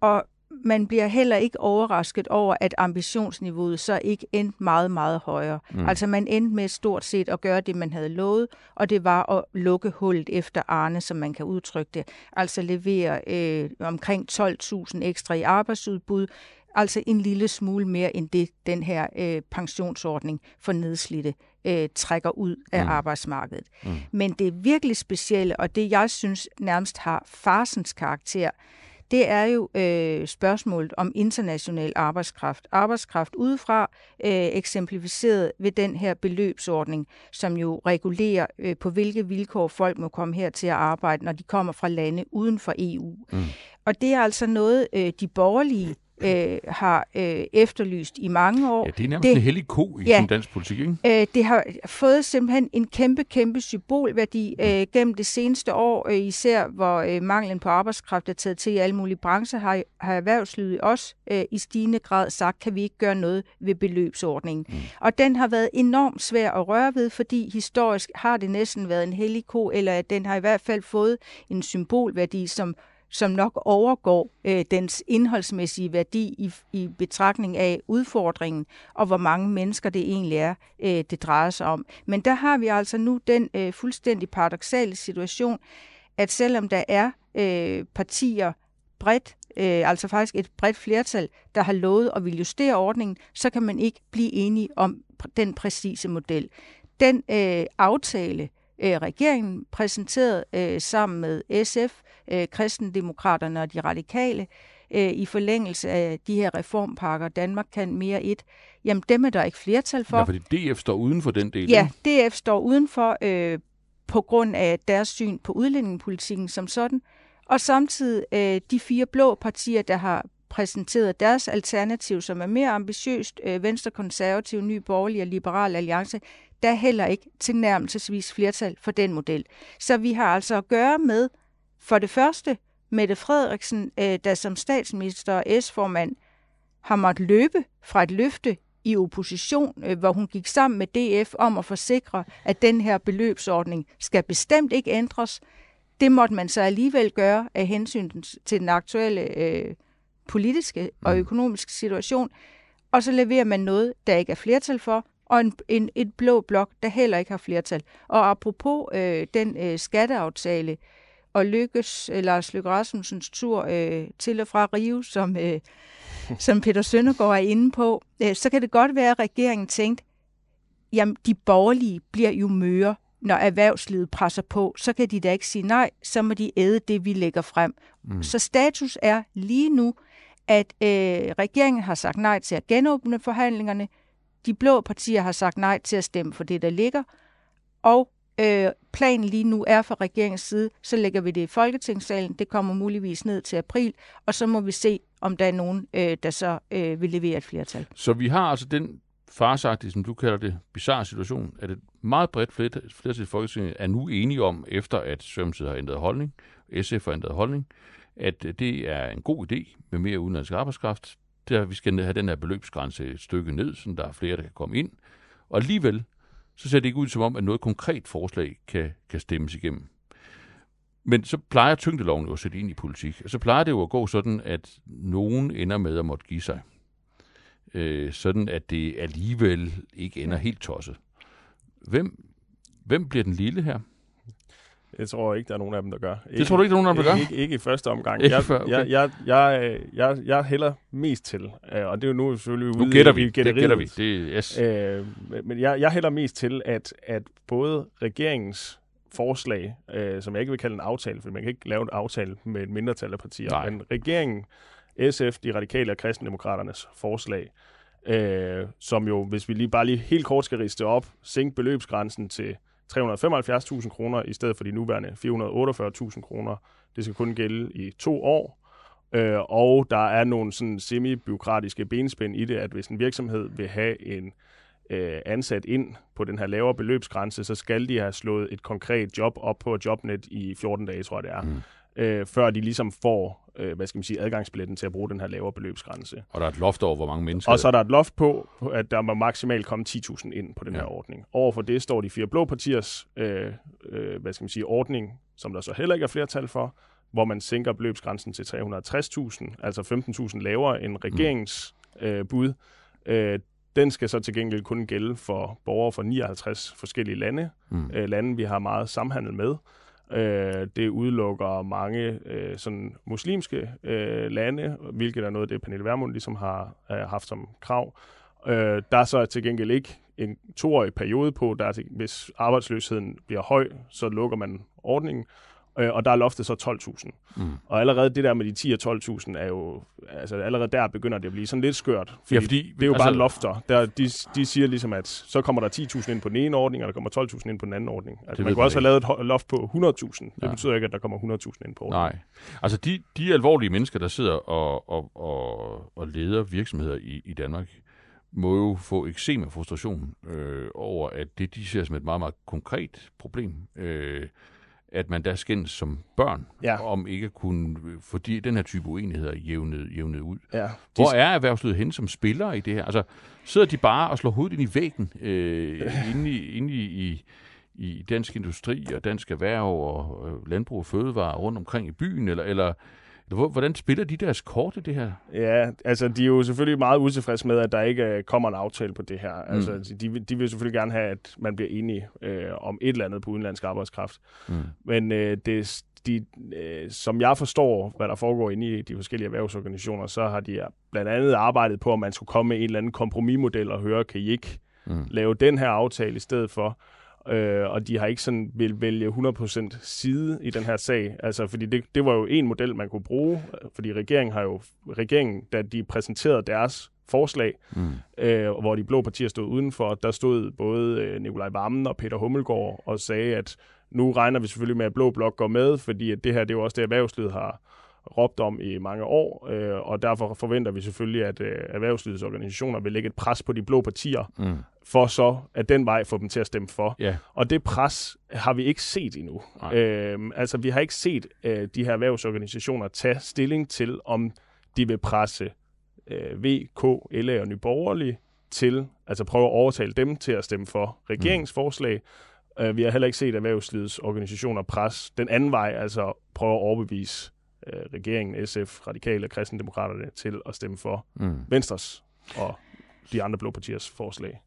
og man bliver heller ikke overrasket over, at ambitionsniveauet så ikke endte meget, meget højere. Mm. Altså man endte med stort set at gøre det, man havde lovet, og det var at lukke hullet efter Arne, som man kan udtrykke det. Altså levere øh, omkring 12.000 ekstra i arbejdsudbud, altså en lille smule mere end det, den her øh, pensionsordning for nedslidte øh, trækker ud af mm. arbejdsmarkedet. Mm. Men det virkelig specielle, og det jeg synes nærmest har farsens karakter, det er jo øh, spørgsmålet om international arbejdskraft. Arbejdskraft udefra, øh, eksemplificeret ved den her beløbsordning, som jo regulerer, øh, på hvilke vilkår folk må komme her til at arbejde, når de kommer fra lande uden for EU. Mm. Og det er altså noget, øh, de borgerlige øh, har øh, efterlyst i mange år. Ja, det er nærmest det, en hellig ko i ja, dansk politik, ikke? Øh, det har fået simpelthen en kæmpe, kæmpe symbolværdi øh, gennem det seneste år, øh, især hvor øh, manglen på arbejdskraft er taget til i alle mulige brancher, har, har erhvervslivet også øh, i stigende grad sagt, kan vi ikke gøre noget ved beløbsordningen. Mm. Og den har været enormt svær at røre ved, fordi historisk har det næsten været en hellig ko, eller den har i hvert fald fået en symbolværdi, som som nok overgår øh, dens indholdsmæssige værdi i, i betragtning af udfordringen, og hvor mange mennesker det egentlig er, øh, det drejer sig om. Men der har vi altså nu den øh, fuldstændig paradoxale situation, at selvom der er øh, partier bredt, øh, altså faktisk et bredt flertal, der har lovet at vil justere ordningen, så kan man ikke blive enige om den præcise model. Den øh, aftale, øh, regeringen præsenterede øh, sammen med SF, øh, kristendemokraterne og de radikale, øh, i forlængelse af de her reformpakker, Danmark kan mere et, jamen dem er der ikke flertal for. Ja, fordi DF står uden for den del. Ja, DF står udenfor øh, på grund af deres syn på udlændingepolitikken som sådan, og samtidig øh, de fire blå partier, der har præsenteret deres alternativ, som er mere ambitiøst, øh, Venstre, Konservativ, Ny Borgerlig og Liberal Alliance, der er heller ikke tilnærmelsesvis flertal for den model. Så vi har altså at gøre med for det første, Mette Frederiksen, øh, der som statsminister og S-formand har måttet løbe fra et løfte i opposition, øh, hvor hun gik sammen med DF om at forsikre, at den her beløbsordning skal bestemt ikke ændres. Det måtte man så alligevel gøre af hensyn til den aktuelle øh, politiske og mm. økonomiske situation. Og så leverer man noget, der ikke er flertal for, og en, en, et blå blok, der heller ikke har flertal. Og apropos øh, den øh, skatteaftale, øh, og lykkes Lars Løkke Rasmussens tur øh, til og fra Rio, som, øh, som Peter Søndergaard er inde på, øh, så kan det godt være, at regeringen tænkte, jamen de borgerlige bliver jo møre, når erhvervslivet presser på, så kan de da ikke sige nej, så må de æde det, vi lægger frem. Mm. Så status er lige nu, at øh, regeringen har sagt nej til at genåbne forhandlingerne, de blå partier har sagt nej til at stemme for det, der ligger, og øh, planen lige nu er fra regeringens side, så lægger vi det i Folketingssalen. Det kommer muligvis ned til april, og så må vi se, om der er nogen, øh, der så øh, vil levere et flertal. Så vi har altså den farsagtige, som du kalder det, bizarre situation, at et meget bredt flertal i Folketinget er nu enige om, efter at Sømsted har ændret holdning, SF har ændret holdning, at øh, det er en god idé med mere udenlandsk arbejdskraft. Der vi skal have den her beløbsgrænse et stykke ned, så der er flere, der kan komme ind. Og alligevel så ser det ikke ud som om, at noget konkret forslag kan, kan stemmes igennem. Men så plejer tyngdeloven jo at sætte ind i politik. Og så plejer det jo at gå sådan, at nogen ender med at måtte give sig. Øh, sådan at det alligevel ikke ender helt tosset. Hvem, hvem bliver den lille her? Jeg tror ikke, der er nogen af dem, der gør. Ikke, det tror du ikke, der er nogen af dem, der gør? Ikke, ikke i første omgang. Ikke jeg, før, okay. jeg, jeg, jeg, jeg, jeg hælder mest til, øh, og det er jo nu selvfølgelig nu gætter vi. Det gætter vi. Det, yes. øh, men jeg, jeg hælder mest til, at, at både regeringens forslag, øh, som jeg ikke vil kalde en aftale, for man kan ikke lave en aftale med et mindretal af partier, Nej. men regeringen, SF, de radikale og kristendemokraternes forslag, øh, som jo, hvis vi lige bare lige helt kort skal riste op, sænke beløbsgrænsen til 375.000 kroner i stedet for de nuværende 448.000 kroner. Det skal kun gælde i to år. Øh, og der er nogle sådan semi-byråkratiske benspænd i det, at hvis en virksomhed vil have en øh, ansat ind på den her lavere beløbsgrænse, så skal de have slået et konkret job op på Jobnet i 14 dage, tror jeg det er. Mm øh, før de ligesom får øh, hvad skal man sige, adgangsbilletten til at bruge den her lavere beløbsgrænse. Og der er et loft over, hvor mange mennesker... Og så er der et loft på, at der må maksimalt komme 10.000 ind på den ja. her ordning. Overfor det står de fire blå partiers øh, øh, hvad skal man sige, ordning, som der så heller ikke er flertal for, hvor man sænker beløbsgrænsen til 360.000, altså 15.000 lavere end regeringens øh, bud. Øh, den skal så til gengæld kun gælde for borgere fra 59 forskellige lande, mm. øh, lande vi har meget samhandel med. Øh, det udelukker mange øh, sådan muslimske øh, lande, hvilket er noget, det Pernille Vermund ligesom har øh, haft som krav. Øh, der er så til gengæld ikke en toårig periode på, der er til, hvis arbejdsløsheden bliver høj, så lukker man ordningen øh, og der er loftet så 12.000. Mm. Og allerede det der med de 10 og 12.000 er jo, altså allerede der begynder det at blive sådan lidt skørt. Fordi, ja, fordi det er jo altså, bare lofter. Der, de, de siger ligesom, at så kommer der 10.000 ind på den ene ordning, og der kommer 12.000 ind på den anden ordning. Altså man kunne også have lavet et loft på 100.000. Det ja. betyder ikke, at der kommer 100.000 ind på ordningen. Nej. Altså de, de alvorlige mennesker, der sidder og, og, og, og leder virksomheder i, i Danmark, må jo få eksem frustration øh, over, at det de ser som et meget, meget konkret problem. Øh, at man der skændes som børn, ja. om ikke at kunne, fordi den her type uenigheder jævnet, jævnet ud. Ja. Hvor er erhvervslivet hen som spiller i det her? Altså, sidder de bare og slår hovedet ind i væggen øh, inde, i, inde i, i, i dansk industri og dansk erhverv og øh, landbrug og fødevare rundt omkring i byen, eller, eller Hvordan spiller de deres kort i det her? Ja, altså de er jo selvfølgelig meget utilfredse med, at der ikke øh, kommer en aftale på det her. Mm. Altså de, de vil selvfølgelig gerne have, at man bliver enige øh, om et eller andet på udenlandsk arbejdskraft. Mm. Men øh, det, de, øh, som jeg forstår, hvad der foregår inde i de forskellige erhvervsorganisationer, så har de blandt andet arbejdet på, at man skulle komme med en eller anden kompromismodel og høre, kan I ikke mm. lave den her aftale i stedet for? Øh, og de har ikke sådan vil vælge 100% side i den her sag. Altså, fordi det, det var jo en model, man kunne bruge, fordi regeringen har jo, regeringen, da de præsenterede deres forslag, mm. øh, hvor de blå partier stod udenfor, der stod både øh, Nikolaj Vammen og Peter Hummelgaard og sagde, at nu regner vi selvfølgelig med, at Blå Blok går med, fordi at det her det er jo også det, erhvervslivet har råbt om i mange år, øh, og derfor forventer vi selvfølgelig, at øh, erhvervslivets organisationer vil lægge et pres på de blå partier, mm. for så at den vej få dem til at stemme for. Yeah. Og det pres har vi ikke set endnu. Øh, altså, vi har ikke set øh, de her erhvervsorganisationer tage stilling til, om de vil presse øh, V, K, LA og Nyborgerlige til, altså prøve at overtale dem til at stemme for regeringsforslag. Mm. Uh, vi har heller ikke set erhvervslivets organisationer presse den anden vej, altså prøve at overbevise øh, regeringen, SF, Radikale og Kristendemokraterne til at stemme for mm. Venstres og de andre blå partiers forslag.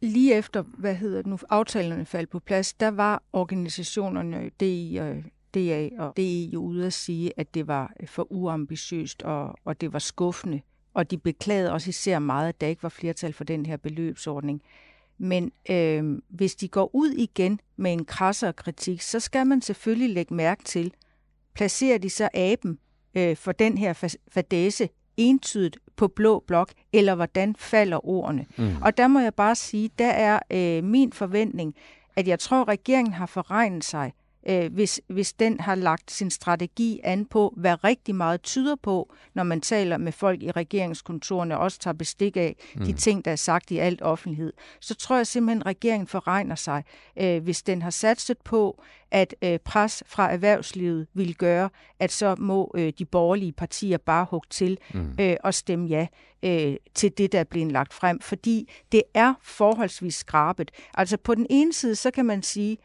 Lige efter, hvad hedder det nu, aftalerne faldt på plads, der var organisationerne DI og DA og DE jo ude at sige, at det var for uambitiøst og, og det var skuffende. Og de beklagede også især meget, at der ikke var flertal for den her beløbsordning. Men øh, hvis de går ud igen med en krassere kritik, så skal man selvfølgelig lægge mærke til, placerer de så aben øh, for den her fadese entydigt på blå blok, eller hvordan falder ordene? Mm. Og der må jeg bare sige, der er øh, min forventning, at jeg tror, regeringen har forregnet sig øh, hvis, hvis den har lagt sin strategi an på, hvad rigtig meget tyder på, når man taler med folk i regeringskontorene, og også tager bestik af mm. de ting, der er sagt i alt offentlighed, så tror jeg simpelthen, at regeringen forregner sig, øh, hvis den har satset på, at øh, pres fra erhvervslivet vil gøre, at så må øh, de borgerlige partier bare hugge til mm. øh, og stemme ja øh, til det, der er blevet lagt frem, fordi det er forholdsvis skrabet. Altså på den ene side, så kan man sige,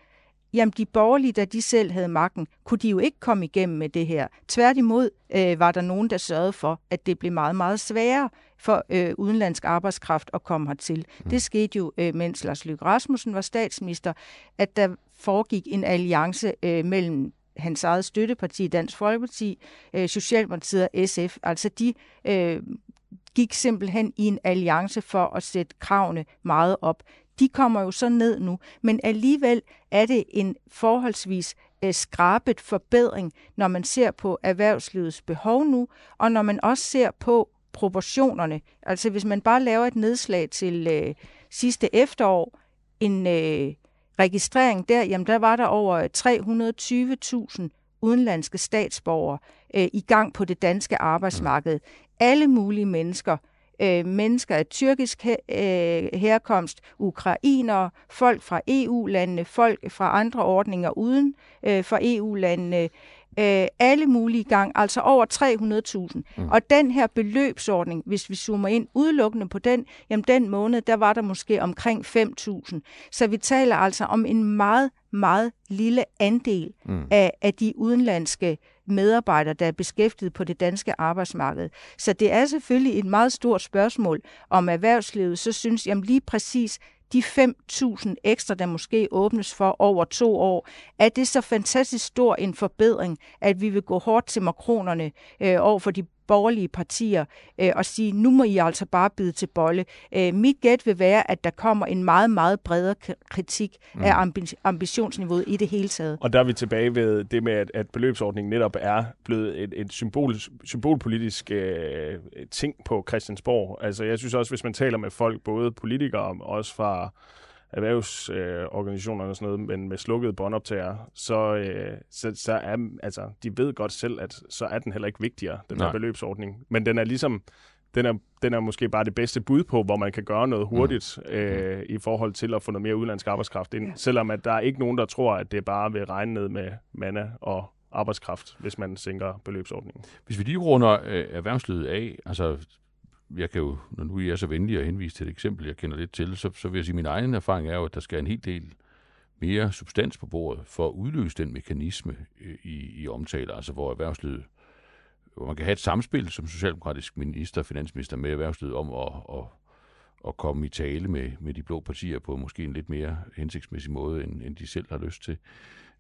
Jamen, de borgerlige, da de selv havde magten, kunne de jo ikke komme igennem med det her. Tværtimod øh, var der nogen, der sørgede for, at det blev meget, meget sværere for øh, udenlandsk arbejdskraft at komme hertil. Mm. Det skete jo, øh, mens Lars Løkke Rasmussen var statsminister, at der foregik en alliance øh, mellem hans eget støtteparti, Dansk Folkeparti, øh, Socialdemokratiet og SF. Altså de øh, gik simpelthen i en alliance for at sætte kravene meget op de kommer jo så ned nu. Men alligevel er det en forholdsvis øh, skrabet forbedring, når man ser på erhvervslivets behov nu, og når man også ser på proportionerne. Altså hvis man bare laver et nedslag til øh, sidste efterår, en øh, registrering der, jamen der var der over 320.000 udenlandske statsborgere øh, i gang på det danske arbejdsmarked. Alle mulige mennesker, øh, mennesker af tyrkisk her, øh, herkomst, ukrainere, folk fra EU-landene, folk fra andre ordninger uden øh, for EU-landene, øh, alle mulige gang, altså over 300.000. Mm. Og den her beløbsordning, hvis vi zoomer ind udelukkende på den, jamen den måned, der var der måske omkring 5.000. Så vi taler altså om en meget, meget lille andel mm. af, af de udenlandske medarbejdere, der er beskæftiget på det danske arbejdsmarked. Så det er selvfølgelig et meget stort spørgsmål om erhvervslivet. Så synes jeg lige præcis, de 5.000 ekstra, der måske åbnes for over to år, er det så fantastisk stor en forbedring, at vi vil gå hårdt til makronerne øh, over for de borgerlige partier øh, og sige, nu må I altså bare bide til bolle. Øh, mit gæt vil være, at der kommer en meget, meget bredere kritik mm. af ambi- ambitionsniveauet i det hele taget. Og der er vi tilbage ved det med, at, at beløbsordningen netop er blevet et, et symbol, symbolpolitisk øh, ting på Christiansborg. Altså jeg synes også, hvis man taler med folk, både politikere og også fra erhvervsorganisationer øh, og sådan noget, men med slukkede båndoptager, så, øh, så, så er, altså, de ved godt selv, at så er den heller ikke vigtigere, den Nej. her beløbsordning. Men den er ligesom, den er, den er måske bare det bedste bud på, hvor man kan gøre noget hurtigt mm. øh, i forhold til at få noget mere udlandsk arbejdskraft ind. Ja. Selvom at der er ikke nogen, der tror, at det bare vil regne ned med manna og arbejdskraft, hvis man sænker beløbsordningen. Hvis vi lige runder øh, erhvervslivet af, altså jeg kan jo, når nu I er så venlige at henvise til et eksempel, jeg kender lidt til, så, så vil jeg sige, at min egen erfaring er jo, at der skal en hel del mere substans på bordet for at udløse den mekanisme øh, i, i omtaler, altså hvor erhvervslivet, hvor man kan have et samspil som socialdemokratisk minister og finansminister med erhvervslivet om at, at, at komme i tale med, med de blå partier på måske en lidt mere hensigtsmæssig måde, end, end de selv har lyst til.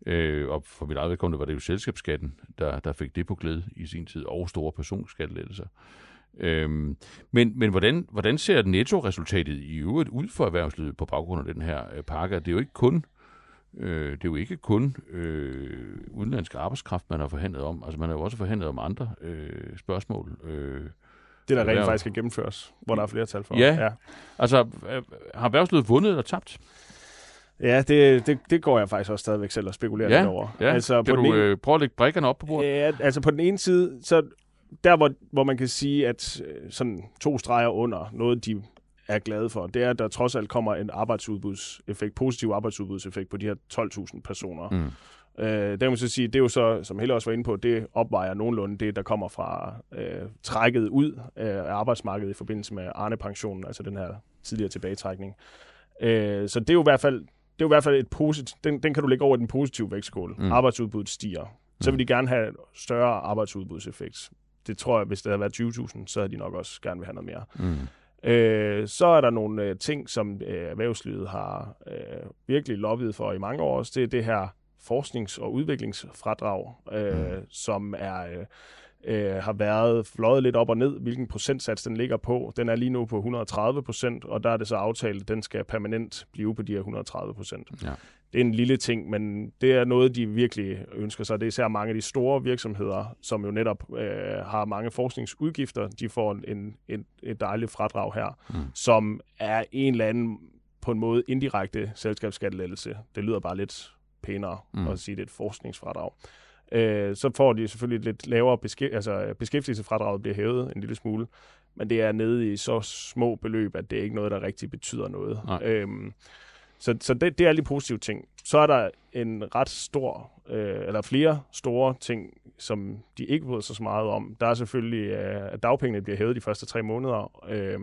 Øh, og for mit eget vedkommende var det jo selskabsskatten, der, der fik det på glæde i sin tid, og store personskattelettelser. Øhm, men men hvordan, hvordan ser netto-resultatet i øvrigt ud for erhvervslivet på baggrund af den her øh, pakke? Det er jo ikke kun øh, det er jo ikke kun øh, udenlandsk arbejdskraft, man har forhandlet om. Altså man har jo også forhandlet om andre øh, spørgsmål. Øh, det, der rent faktisk skal gennemføres, hvor der er flere tal for. Ja, ja. altså øh, har erhvervslivet vundet eller tabt? Ja, det, det, det går jeg faktisk også stadigvæk selv og spekulerer ja, lidt over. Ja. Altså, kan på du den ene, øh, prøve at lægge brækkerne op på bordet? Ja, altså på den ene side, så der, hvor, hvor man kan sige, at øh, sådan to streger under noget, de er glade for, det er, at der trods alt kommer en arbejdsudbudseffekt, positiv arbejdsudbudseffekt på de her 12.000 personer. Mm. Øh, der kan man så sige, det er jo så, som Helle også var inde på, det opvejer nogenlunde det, der kommer fra øh, trækket ud af arbejdsmarkedet i forbindelse med Arne-pensionen, altså den her tidligere tilbagetrækning. Øh, så det er jo i hvert fald det er jo i hvert fald et positivt, den, den kan du lægge over i den positive vægtskål. Mm. Arbejdsudbuddet stiger. Så vil de gerne have større arbejdsudbudseffekt det tror jeg, hvis det havde været 20.000, så havde de nok også gerne vil have noget mere. Mm. Øh, så er der nogle øh, ting, som øh, erhvervslivet har øh, virkelig lobbyet for i mange år. Det er det her forsknings- og udviklingsfradrag, øh, mm. som er... Øh, øh, har været fløjet lidt op og ned, hvilken procentsats den ligger på. Den er lige nu på 130 procent, og der er det så aftalt, at den skal permanent blive på de her 130 procent. Ja det er en lille ting, men det er noget, de virkelig ønsker sig. Det er især mange af de store virksomheder, som jo netop øh, har mange forskningsudgifter. De får en, en, et dejligt fradrag her, mm. som er en eller anden på en måde indirekte selskabsskattelettelse. Det lyder bare lidt pænere mm. at sige, det er et forskningsfradrag. Øh, så får de selvfølgelig lidt lavere beskæ- altså beskæftigelsesfradraget bliver hævet en lille smule, men det er nede i så små beløb, at det er ikke noget, der rigtig betyder noget. Øhm, så, så det, det er alle de positive ting. Så er der en ret stor, øh, eller flere store ting, som de ikke bryder sig så meget om. Der er selvfølgelig, øh, at dagpengene bliver hævet de første tre måneder, øh,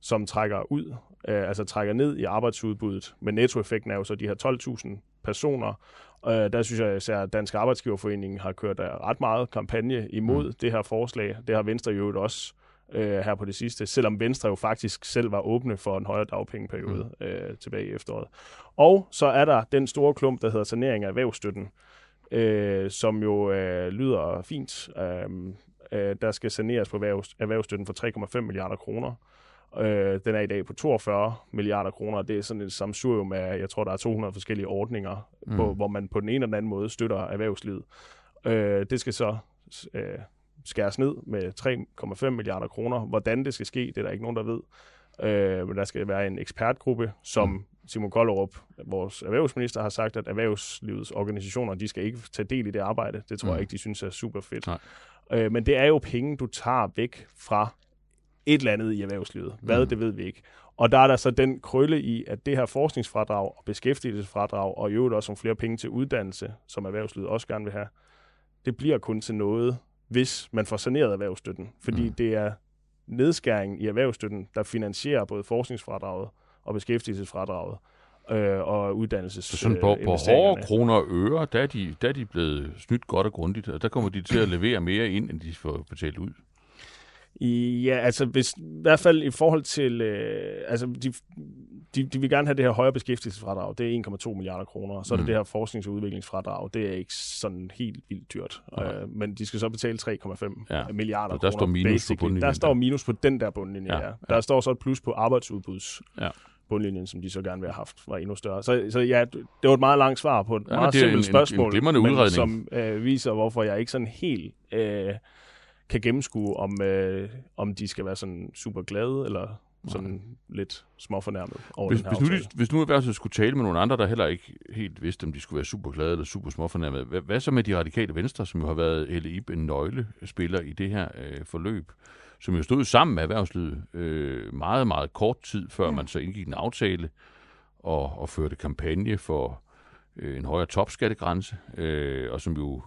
som trækker ud, øh, altså trækker ned i arbejdsudbuddet. Men nettoeffekten er jo så de her 12.000 personer. Øh, der synes jeg især, at Dansk Arbejdsgiverforening har kørt ret meget kampagne imod mm. det her forslag. Det har Venstre jo også øh, her på det sidste, selvom Venstre jo faktisk selv var åbne for en højere dagpengeperiode mm. øh, tilbage i efteråret. Og så er der den store klump, der hedder sanering af erhvervsstøtten, øh, som jo øh, lyder fint. Øh, øh, der skal saneres på erhvervsstøtten for 3,5 milliarder kroner. Øh, den er i dag på 42 milliarder kroner. Det er sådan et samsurium af, jeg tror, der er 200 forskellige ordninger, mm. på, hvor man på den ene eller den anden måde støtter erhvervslivet. Øh, det skal så øh, skæres ned med 3,5 milliarder kroner. Hvordan det skal ske, det er der ikke nogen, der ved. Øh, men der skal være en ekspertgruppe, som mm. Simon Kollerup, vores erhvervsminister, har sagt, at erhvervslivets organisationer, de skal ikke tage del i det arbejde. Det tror mm. jeg ikke, de synes er super fedt. Øh, men det er jo penge, du tager væk fra et eller andet i erhvervslivet. Hvad, mm. det ved vi ikke. Og der er der så den krølle i, at det her forskningsfradrag og beskæftigelsesfradrag, og i øvrigt også om flere penge til uddannelse, som erhvervslivet også gerne vil have, det bliver kun til noget, hvis man får saneret erhvervsstøtten. Fordi mm. det er nedskæringen i erhvervsstøtten, der finansierer både forskningsfradraget og beskæftigelsesfradraget øh, og uddannelses Så sådan på, på hårde kroner og øre, der er, de, der er de blevet snydt godt og grundigt, og der kommer de til at levere mere ind, end de får betalt ud. Ja, altså hvis, i hvert fald i forhold til, øh, altså de, de, de vil gerne have det her højere beskæftigelsesfradrag, det er 1,2 milliarder kroner, så er det mm. det her forsknings- og udviklingsfradrag, det er ikke sådan helt vildt dyrt, øh, men de skal så betale 3,5 ja. milliarder der kroner. Står minus på bundlinjen. Der står minus på den der bundlinje, ja. ja. Der ja. står så et plus på arbejdsudbuds. Ja bundlinjen, som de så gerne vil have haft, var endnu større. Så, så ja, det var et meget langt svar på et ja, meget simpelt spørgsmål, en, en men som øh, viser, hvorfor jeg ikke sådan helt øh, kan gennemskue, om, øh, om de skal være sådan super glade, eller sådan Nej. lidt småfornærmet over hvis, den her hvis nu, hvis nu erhvervslivet skulle tale med nogle andre, der heller ikke helt vidste, om de skulle være super glade eller super småfornærmet, hvad, hvad så med de radikale venstre, som jo har været LEIB en nøglespiller i det her øh, forløb, som jo stod sammen med erhvervslivet øh, meget, meget kort tid, før ja. man så indgik en aftale og, og førte kampagne for øh, en højere topskattegrænse, øh, og som jo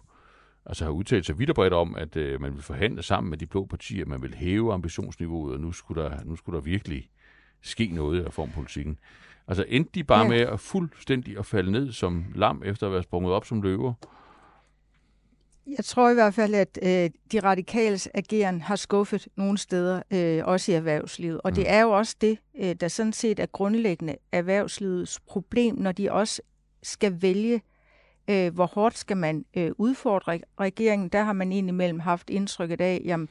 altså har udtalt sig vidt og bredt om, at øh, man vil forhandle sammen med de blå partier, man vil hæve ambitionsniveauet, og nu skulle der, nu skulle der virkelig ske noget af reformpolitikken. Altså endte de bare ja. med at fuldstændig at falde ned som lam, efter at være sprunget op som løver? Jeg tror i hvert fald, at øh, de radikales ageren har skuffet nogle steder, øh, også i erhvervslivet. Og mm. det er jo også det, øh, der sådan set er grundlæggende erhvervslivets problem, når de også skal vælge øh, hvor hårdt skal man øh, udfordre regeringen. Der har man indimellem haft indtrykket af, jamen,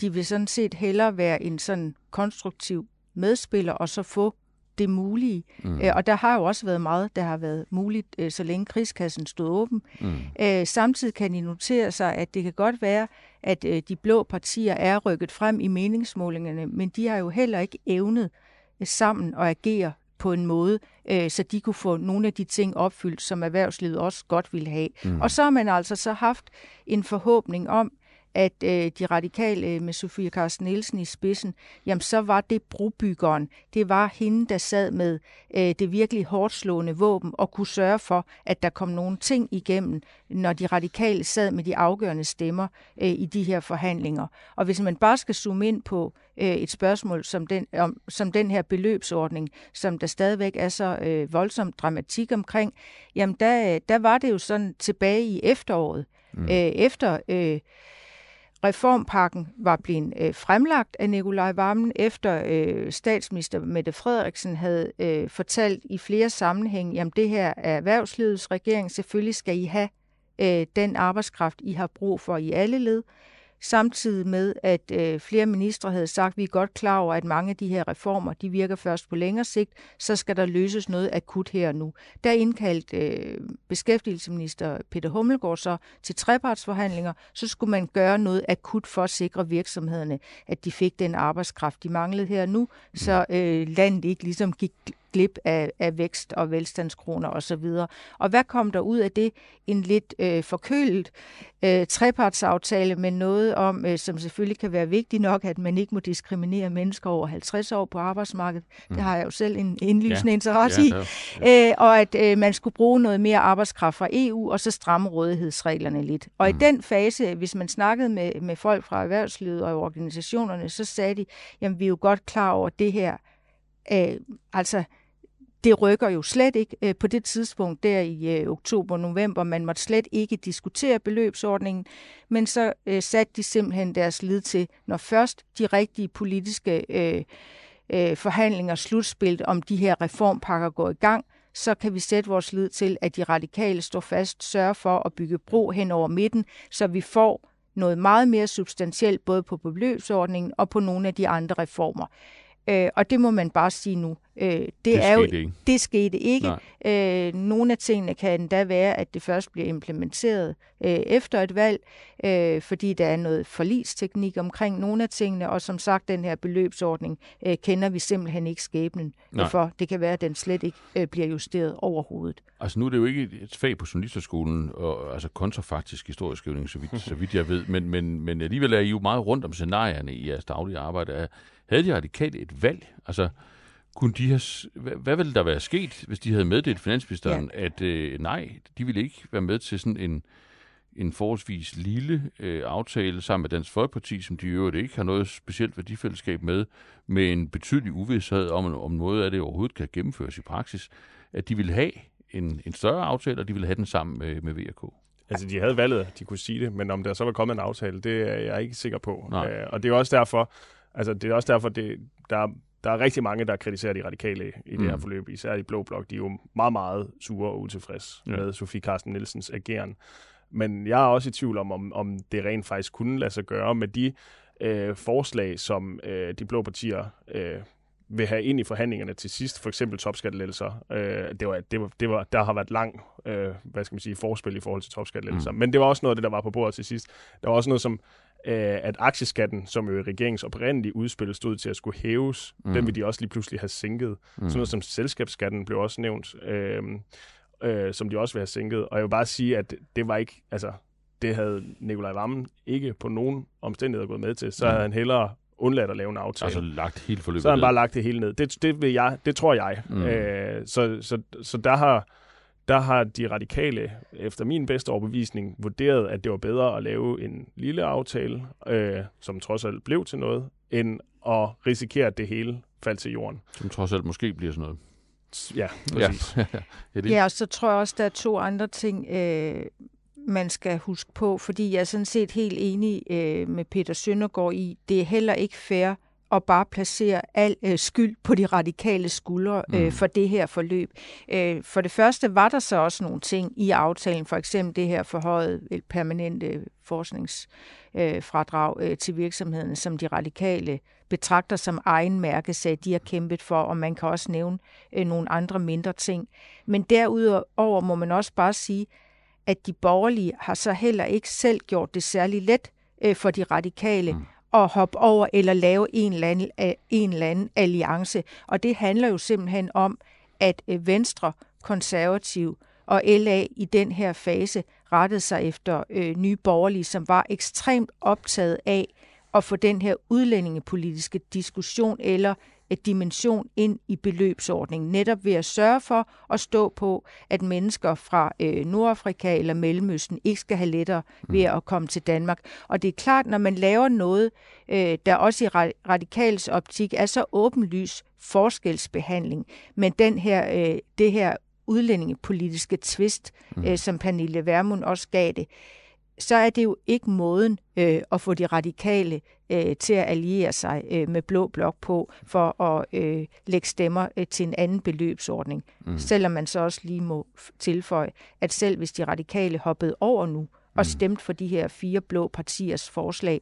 de vil sådan set hellere være en sådan konstruktiv medspiller, og så få det mulige. Mm. Øh, og der har jo også været meget, der har været muligt, øh, så længe krigskassen stod åben. Mm. Øh, samtidig kan de notere sig, at det kan godt være, at øh, de blå partier er rykket frem i meningsmålingerne, men de har jo heller ikke evnet øh, sammen at agere på en måde, øh, så de kunne få nogle af de ting opfyldt, som erhvervslivet også godt ville have. Mm. Og så har man altså så haft en forhåbning om, at øh, de radikale øh, med Sofie Carsten Nielsen i spidsen, jamen så var det brobyggeren. Det var hende, der sad med øh, det virkelig hårdt slående våben og kunne sørge for, at der kom nogle ting igennem, når de radikale sad med de afgørende stemmer øh, i de her forhandlinger. Og hvis man bare skal zoome ind på øh, et spørgsmål som den, om, som den her beløbsordning, som der stadigvæk er så øh, voldsom dramatik omkring, jamen der, der var det jo sådan tilbage i efteråret, mm. øh, efter... Øh, Reformpakken var blevet øh, fremlagt af Nikolaj Vammen, efter øh, statsminister Mette Frederiksen havde øh, fortalt i flere sammenhænge, jamen det her er erhvervslivets regering, selvfølgelig skal I have øh, den arbejdskraft, I har brug for i alle led samtidig med, at øh, flere ministre havde sagt, at vi er godt klar over, at mange af de her reformer, de virker først på længere sigt, så skal der løses noget akut her og nu. Der indkaldt øh, beskæftigelsesminister Peter Hummelgaard så til trepartsforhandlinger, så skulle man gøre noget akut for at sikre virksomhederne, at de fik den arbejdskraft, de manglede her og nu, så øh, landet ikke ligesom gik glip af, af vækst og velstandskroner osv. Og, hvad kom der ud af det? En lidt øh, forkølet øh, trepartsaftale med noget om, øh, som selvfølgelig kan være vigtigt nok, at man ikke må diskriminere mennesker over 50 år på arbejdsmarkedet. Mm. Det har jeg jo selv en indlysende ja. interesse ja, i. Ja. Øh, og at øh, man skulle bruge noget mere arbejdskraft fra EU, og så stramme rådighedsreglerne lidt. Og mm. i den fase, hvis man snakkede med, med folk fra erhvervslivet og organisationerne, så sagde de, jamen vi er jo godt klar over det her. Øh, altså, det rykker jo slet ikke øh, på det tidspunkt der i øh, oktober-november. Man måtte slet ikke diskutere beløbsordningen, men så øh, satte de simpelthen deres lid til, når først de rigtige politiske forhandlinger slutspillet om de her reformpakker går i gang, så kan vi sætte vores lid til, at de radikale står fast, sørger for at bygge bro hen over midten, så vi får noget meget mere substantielt både på beløbsordningen og på nogle af de andre reformer. Øh, og det må man bare sige nu, Øh, det, Det er jo, ikke. Det skete ikke. Nej. Øh, nogle af tingene kan endda være, at det først bliver implementeret øh, efter et valg, øh, fordi der er noget forlisteknik omkring nogle af tingene, og som sagt, den her beløbsordning øh, kender vi simpelthen ikke skæbnen Nej. for. Det kan være, at den slet ikke øh, bliver justeret overhovedet. Altså nu er det jo ikke et fag på journalisterskolen, og, altså kontrafaktisk historieskrivning, så vidt, så vidt jeg ved, men, men, men alligevel er I jo meget rundt om scenarierne i jeres daglige arbejde. Er- Havde de radikale et valg? Altså, kunne de have, hvad, hvad ville der være sket, hvis de havde meddelt finansministeren, ja. at øh, nej, de ville ikke være med til sådan en, en forholdsvis lille øh, aftale sammen med Dansk Folkeparti, som de i øvrigt ikke har noget specielt værdifællesskab med, med en betydelig uvidshed om, om noget af det overhovedet kan gennemføres i praksis, at de ville have en, en større aftale, og de ville have den sammen med, med VK. Altså, de havde valget, de kunne sige det, men om der så var kommet en aftale, det er jeg ikke sikker på. Nej. Øh, og det er også derfor, altså, det er også derfor, det, der, der er rigtig mange, der kritiserer de radikale i det Mm. her forløb, især i Blå Blok. De er jo meget, meget sure og utilfredse Ja. med Sofie Carsten Nielsens ageren. Men jeg er også i tvivl om, om, om det rent faktisk kunne lade sig gøre med de øh, forslag, som øh, de blå partier øh, vil have ind i forhandlingerne til sidst, for eksempel topskattelettelser. Øh, det var, det var, det var, der har været lang, øh, hvad skal man sige, forspil i forhold til topskattelettelser. Mm. Mm. Men det var også noget af det, der var på bordet til sidst. Der var også noget som, at aktieskatten, som jo i regeringens oprindelige udspil stod til at skulle hæves, Mm. den vil de også lige pludselig have sænket. Mm. Sådan noget som selskabsskatten blev også nævnt, øh, øh, som de også vil have sænket. Og jeg vil bare sige, at det var ikke, altså, det havde Nikolaj Vammen ikke på nogen omstændigheder gået med til. Så Mm. havde han hellere undladt at lave en aftale. Altså lagt hele forløbet Så har han ned. bare lagt det hele ned. Det, det, vil jeg, det tror jeg. Mm. Øh, så, så, så der har der har de radikale, efter min bedste overbevisning, vurderet, at det var bedre at lave en lille aftale, øh, som trods alt blev til noget, end at risikere, at det hele faldt til jorden. Som trods alt måske bliver sådan noget. Ja, præcis. Ja. ja, det, Ja, og så tror jeg også, der er to andre ting, øh, man skal huske på, fordi jeg er sådan set helt enig øh, med Peter Søndergaard i, det er heller ikke fair at bare placere al øh, skyld på de radikale skuldre øh, Mm. for det her forløb. Øh, for det første var der så også nogle ting i aftalen, for eksempel det her forhøjet øh, permanente forskningsfradrag øh, øh, til virksomhederne, som de radikale betragter som egen mærkesag, de har kæmpet for, og man kan også nævne øh, nogle andre mindre ting. Men derudover må man også bare sige, at de borgerlige har så heller ikke selv gjort det særlig let øh, for de radikale mm at hoppe over eller lave en eller, anden, øh, en eller anden alliance. Og det handler jo simpelthen om, at øh, Venstre, Konservativ og LA i den her fase rettede sig efter øh, nye borgerlige, som var ekstremt optaget af at få den her udlændingepolitiske diskussion eller dimension ind i beløbsordningen, netop ved at sørge for at stå på, at mennesker fra øh, Nordafrika eller Mellemøsten ikke skal have lettere ved at komme til Danmark. Og det er klart, når man laver noget, øh, der også i ra- radikals optik er så åbenlys forskelsbehandling, men den her, øh, det her udlændingepolitiske twist, mm. øh, som Pernille Vermund også gav det, så er det jo ikke måden øh, at få de radikale øh, til at alliere sig øh, med blå blok på for at øh, lægge stemmer øh, til en anden beløbsordning. Mm. Selvom man så også lige må tilføje, at selv hvis de radikale hoppede over nu og stemte for de her fire blå partiers forslag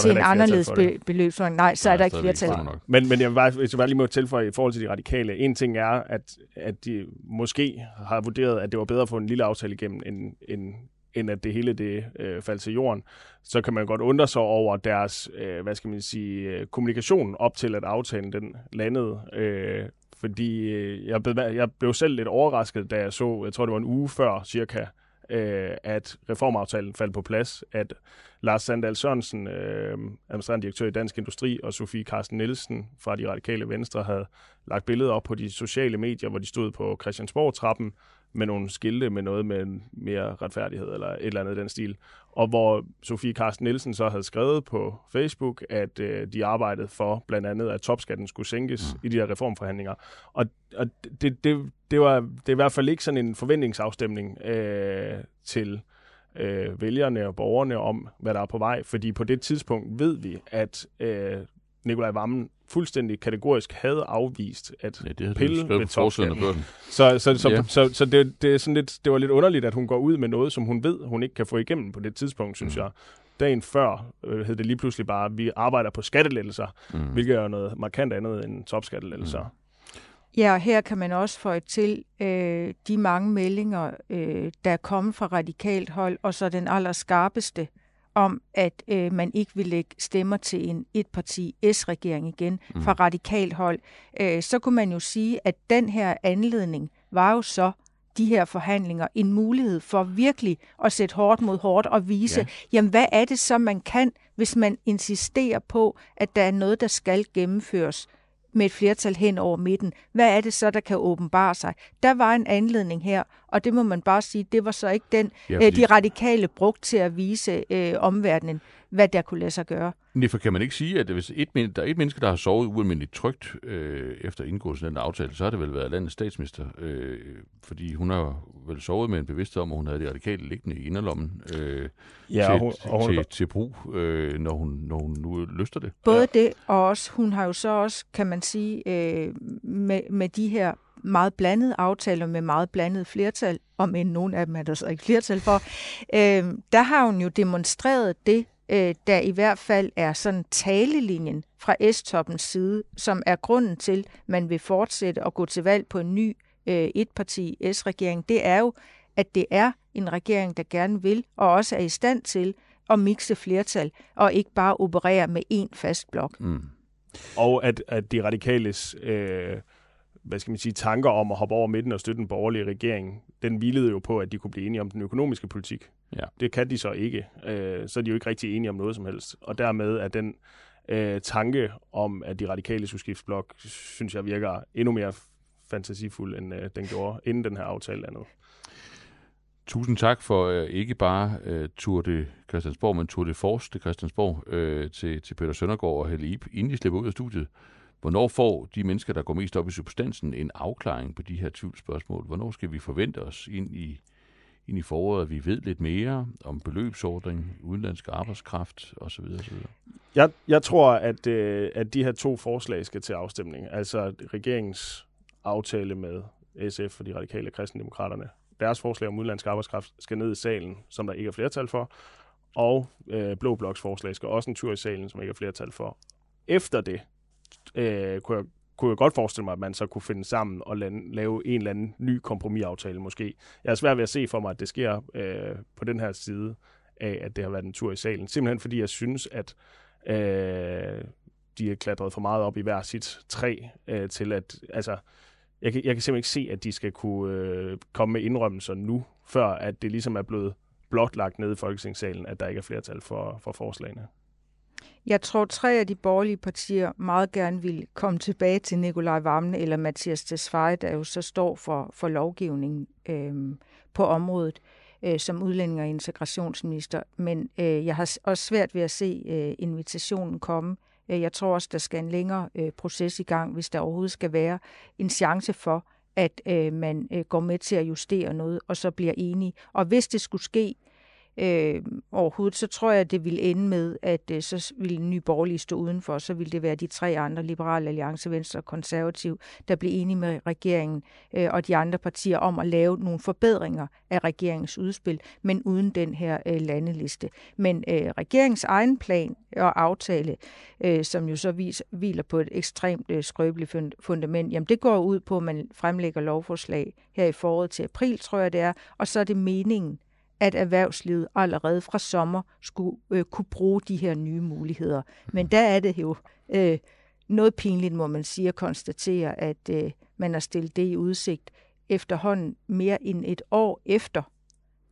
til en anderledes be- beløbsordning, nej, så Nej, er der ikke flertal. Men, men jeg, vil bare, hvis jeg bare lige må tilføje i forhold til de radikale. En ting er, at, at de måske har vurderet, at det var bedre at få en lille aftale igennem, end, end, end at det hele det øh, faldt til jorden. Så kan man godt undre sig over deres, øh, hvad skal man sige, øh, kommunikation op til, at aftalen den landede. Øh, fordi øh, jeg, blev, jeg blev selv lidt overrasket, da jeg så, jeg tror det var en uge før cirka, øh, at reformaftalen faldt på plads, at Lars Sandal Sørensen, øh, administrerende direktør i Dansk Industri, og Sofie Carsten Nielsen fra de radikale venstre havde lagt billeder op på de sociale medier, hvor de stod på Christiansborg-trappen med nogle skilte med noget med mere retfærdighed eller et eller andet i den stil. Og hvor Sofie Carsten Nielsen så havde skrevet på Facebook, at øh, de arbejdede for blandt andet, at topskatten skulle sænkes mm. i de her reformforhandlinger. Og, og det, det, det, var, det er i hvert fald ikke sådan en forventningsafstemning øh, til øh, vælgerne og borgerne om, hvad der er på vej. Fordi på det tidspunkt ved vi, at øh, Nikolaj Vammen fuldstændig kategorisk havde afvist, at Ja, det havde pille ved topskatten. Så, så, så, Ja. yeah. så, så det, det, er sådan lidt, det var lidt underligt, at hun går ud med noget, som hun ved, hun ikke kan få igennem på det tidspunkt, synes Mm. jeg. Dagen før øh, hed det lige pludselig bare, at vi arbejder på skattelettelser, Mm. hvilket er noget markant andet end topskattelettelser. Ja, og her kan man også få til øh, de mange meldinger, øh, der er kommet fra radikalt hold, og så den allerskarpeste om, at øh, man ikke vil lægge stemmer til en etparti S-regering igen mm. fra radikalt hold, øh, så kunne man jo sige, at den her anledning var jo så de her forhandlinger en mulighed for virkelig at sætte hårdt mod hårdt og vise, ja. jamen hvad er det så, man kan, hvis man insisterer på, at der er noget, der skal gennemføres med et flertal hen over midten. Hvad er det så, der kan åbenbare sig? Der var en anledning her, og det må man bare sige, det var så ikke den, ja, øh, fordi... de radikale brugt til at vise øh, omverdenen, hvad der kunne lade sig gøre. Nej, for kan man ikke sige, at hvis et, der er et menneske, der har sovet ualmindeligt trygt øh, efter indgåelsen af den aftale, så har det vel været landets statsminister, øh, fordi hun har vel sovet med en bevidsthed om, at hun havde de radikale liggende i inderlommen øh, ja, til, hun, og hun... til, til brug, øh, når, hun, når hun nu lyster det. Både ja. det, og også, hun har jo så også, kan man sige, øh, med, med de her meget blandede aftaler med meget blandet flertal, om end nogen af dem er der så ikke flertal for, øh, der har hun jo demonstreret det, øh, der i hvert fald er sådan talelinjen fra S-toppens side, som er grunden til, at man vil fortsætte og gå til valg på en ny øh, etparti S-regering, det er jo, at det er en regering, der gerne vil og også er i stand til at mixe flertal og ikke bare operere med én fast blok. Mm. Og at, at de radikales øh, hvad skal man sige, tanker om at hoppe over midten og støtte den borgerlige regering, den hvilede jo på, at de kunne blive enige om den økonomiske politik. Ja. Det kan de så ikke. Øh, så er de jo ikke rigtig enige om noget som helst. Og dermed er den øh, tanke om, at de radikale skulle skifte blok, synes jeg virker endnu mere fantasifuld, end øh, den gjorde, inden den her aftale andet. Tusind tak for øh, ikke bare øh, Tour de Christiansborg, men Tour de Force til Christiansborg øh, til, til Peter Søndergaard og Helle Ip, inden de slipper ud af studiet. Hvornår får de mennesker, der går mest op i substansen, en afklaring på de her tvivlsspørgsmål? Hvornår skal vi forvente os ind i, ind i foråret, at vi ved lidt mere om beløbsordning, udenlandsk arbejdskraft osv. osv.? Jeg, jeg tror, at, øh, at de her to forslag skal til afstemning. Altså regeringens aftale med SF og de radikale kristendemokraterne. Deres forslag om udenlandsk arbejdskraft skal ned i salen, som der ikke er flertal for. Og øh, Blå Bloks forslag skal også en tur i salen, som ikke er flertal for. Efter det, øh, kunne, jeg, kunne jeg godt forestille mig, at man så kunne finde sammen og lande, lave en eller anden ny kompromisaftale måske. Jeg er svært ved at se for mig, at det sker øh, på den her side af, at det har været en tur i salen. Simpelthen fordi jeg synes, at øh, de er klatret for meget op i hver sit træ øh, til at... Altså, jeg kan, jeg kan simpelthen ikke se, at de skal kunne øh, komme med indrømmelser nu, før at det ligesom er blevet blotlagt nede i Folketingssalen, at der ikke er flertal for, for forslagene. Jeg tror, tre af de borgerlige partier meget gerne vil komme tilbage til Nikolaj Vammen eller Mathias Tesfaye, der jo så står for, for lovgivningen øh, på området øh, som udlænding og integrationsminister. Men øh, jeg har også svært ved at se øh, invitationen komme. Øh, jeg tror også, der skal en længere øh, proces i gang, hvis der overhovedet skal være en chance for, at øh, man øh, går med til at justere noget, og så bliver enige. Og hvis det skulle ske, øh, øh, overhovedet, så tror jeg, at det vil ende med, at øh, så vil Nye ny borgerlige stå udenfor, så vil det være de tre andre, Liberale Alliance, Venstre og Konservativ, der bliver enige med regeringen øh, og de andre partier om at lave nogle forbedringer af regeringens udspil, men uden den her øh, landeliste. Men øh, regeringens egen plan og aftale, øh, som jo så vis, hviler på et ekstremt øh, skrøbeligt fundament, jamen det går ud på, at man fremlægger lovforslag her i foråret til april, tror jeg det er, og så er det meningen, at erhvervslivet allerede fra sommer skulle øh, kunne bruge de her nye muligheder. Men der er det jo øh, noget pinligt, må man sige, at konstatere, at øh, man har stillet det i udsigt efterhånden mere end et år efter,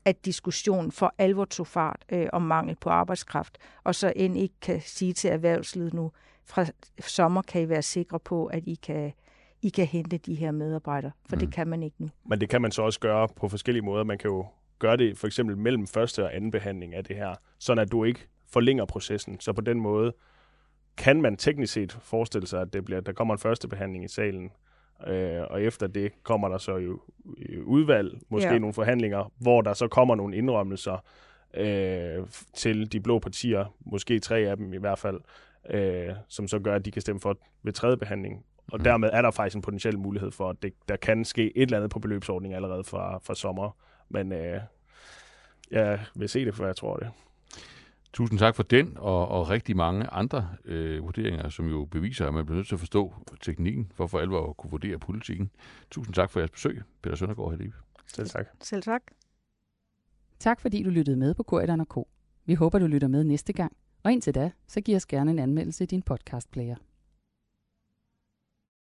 at diskussionen for alvor tog fart øh, om mangel på arbejdskraft, og så end ikke kan sige til erhvervslivet nu, fra sommer kan I være sikre på, at I kan, I kan hente de her medarbejdere, for mm. det kan man ikke nu. Men det kan man så også gøre på forskellige måder. Man kan jo gør det for eksempel mellem første og anden behandling af det her, sådan at du ikke forlænger processen. Så på den måde kan man teknisk set forestille sig, at det bliver, der kommer en første behandling i salen, øh, og efter det kommer der så jo udvalg, måske ja. nogle forhandlinger, hvor der så kommer nogle indrømmelser øh, til de blå partier, måske tre af dem i hvert fald, øh, som så gør, at de kan stemme for ved tredje behandling. Og mm. dermed er der faktisk en potentiel mulighed for, at det, der kan ske et eller andet på beløbsordningen allerede fra, fra sommer. Men øh, jeg vil se det, for jeg tror det. Tusind tak for den, og, og rigtig mange andre øh, vurderinger, som jo beviser, at man bliver nødt til at forstå teknikken, for for alvor at kunne vurdere politikken. Tusind tak for jeres besøg, Peter Søndergaard Helib. Selv tak. Selv tak. Tak fordi du lyttede med på Korridoren K. Vi håber, du lytter med næste gang. Og indtil da, så giv os gerne en anmeldelse i din podcastplayer.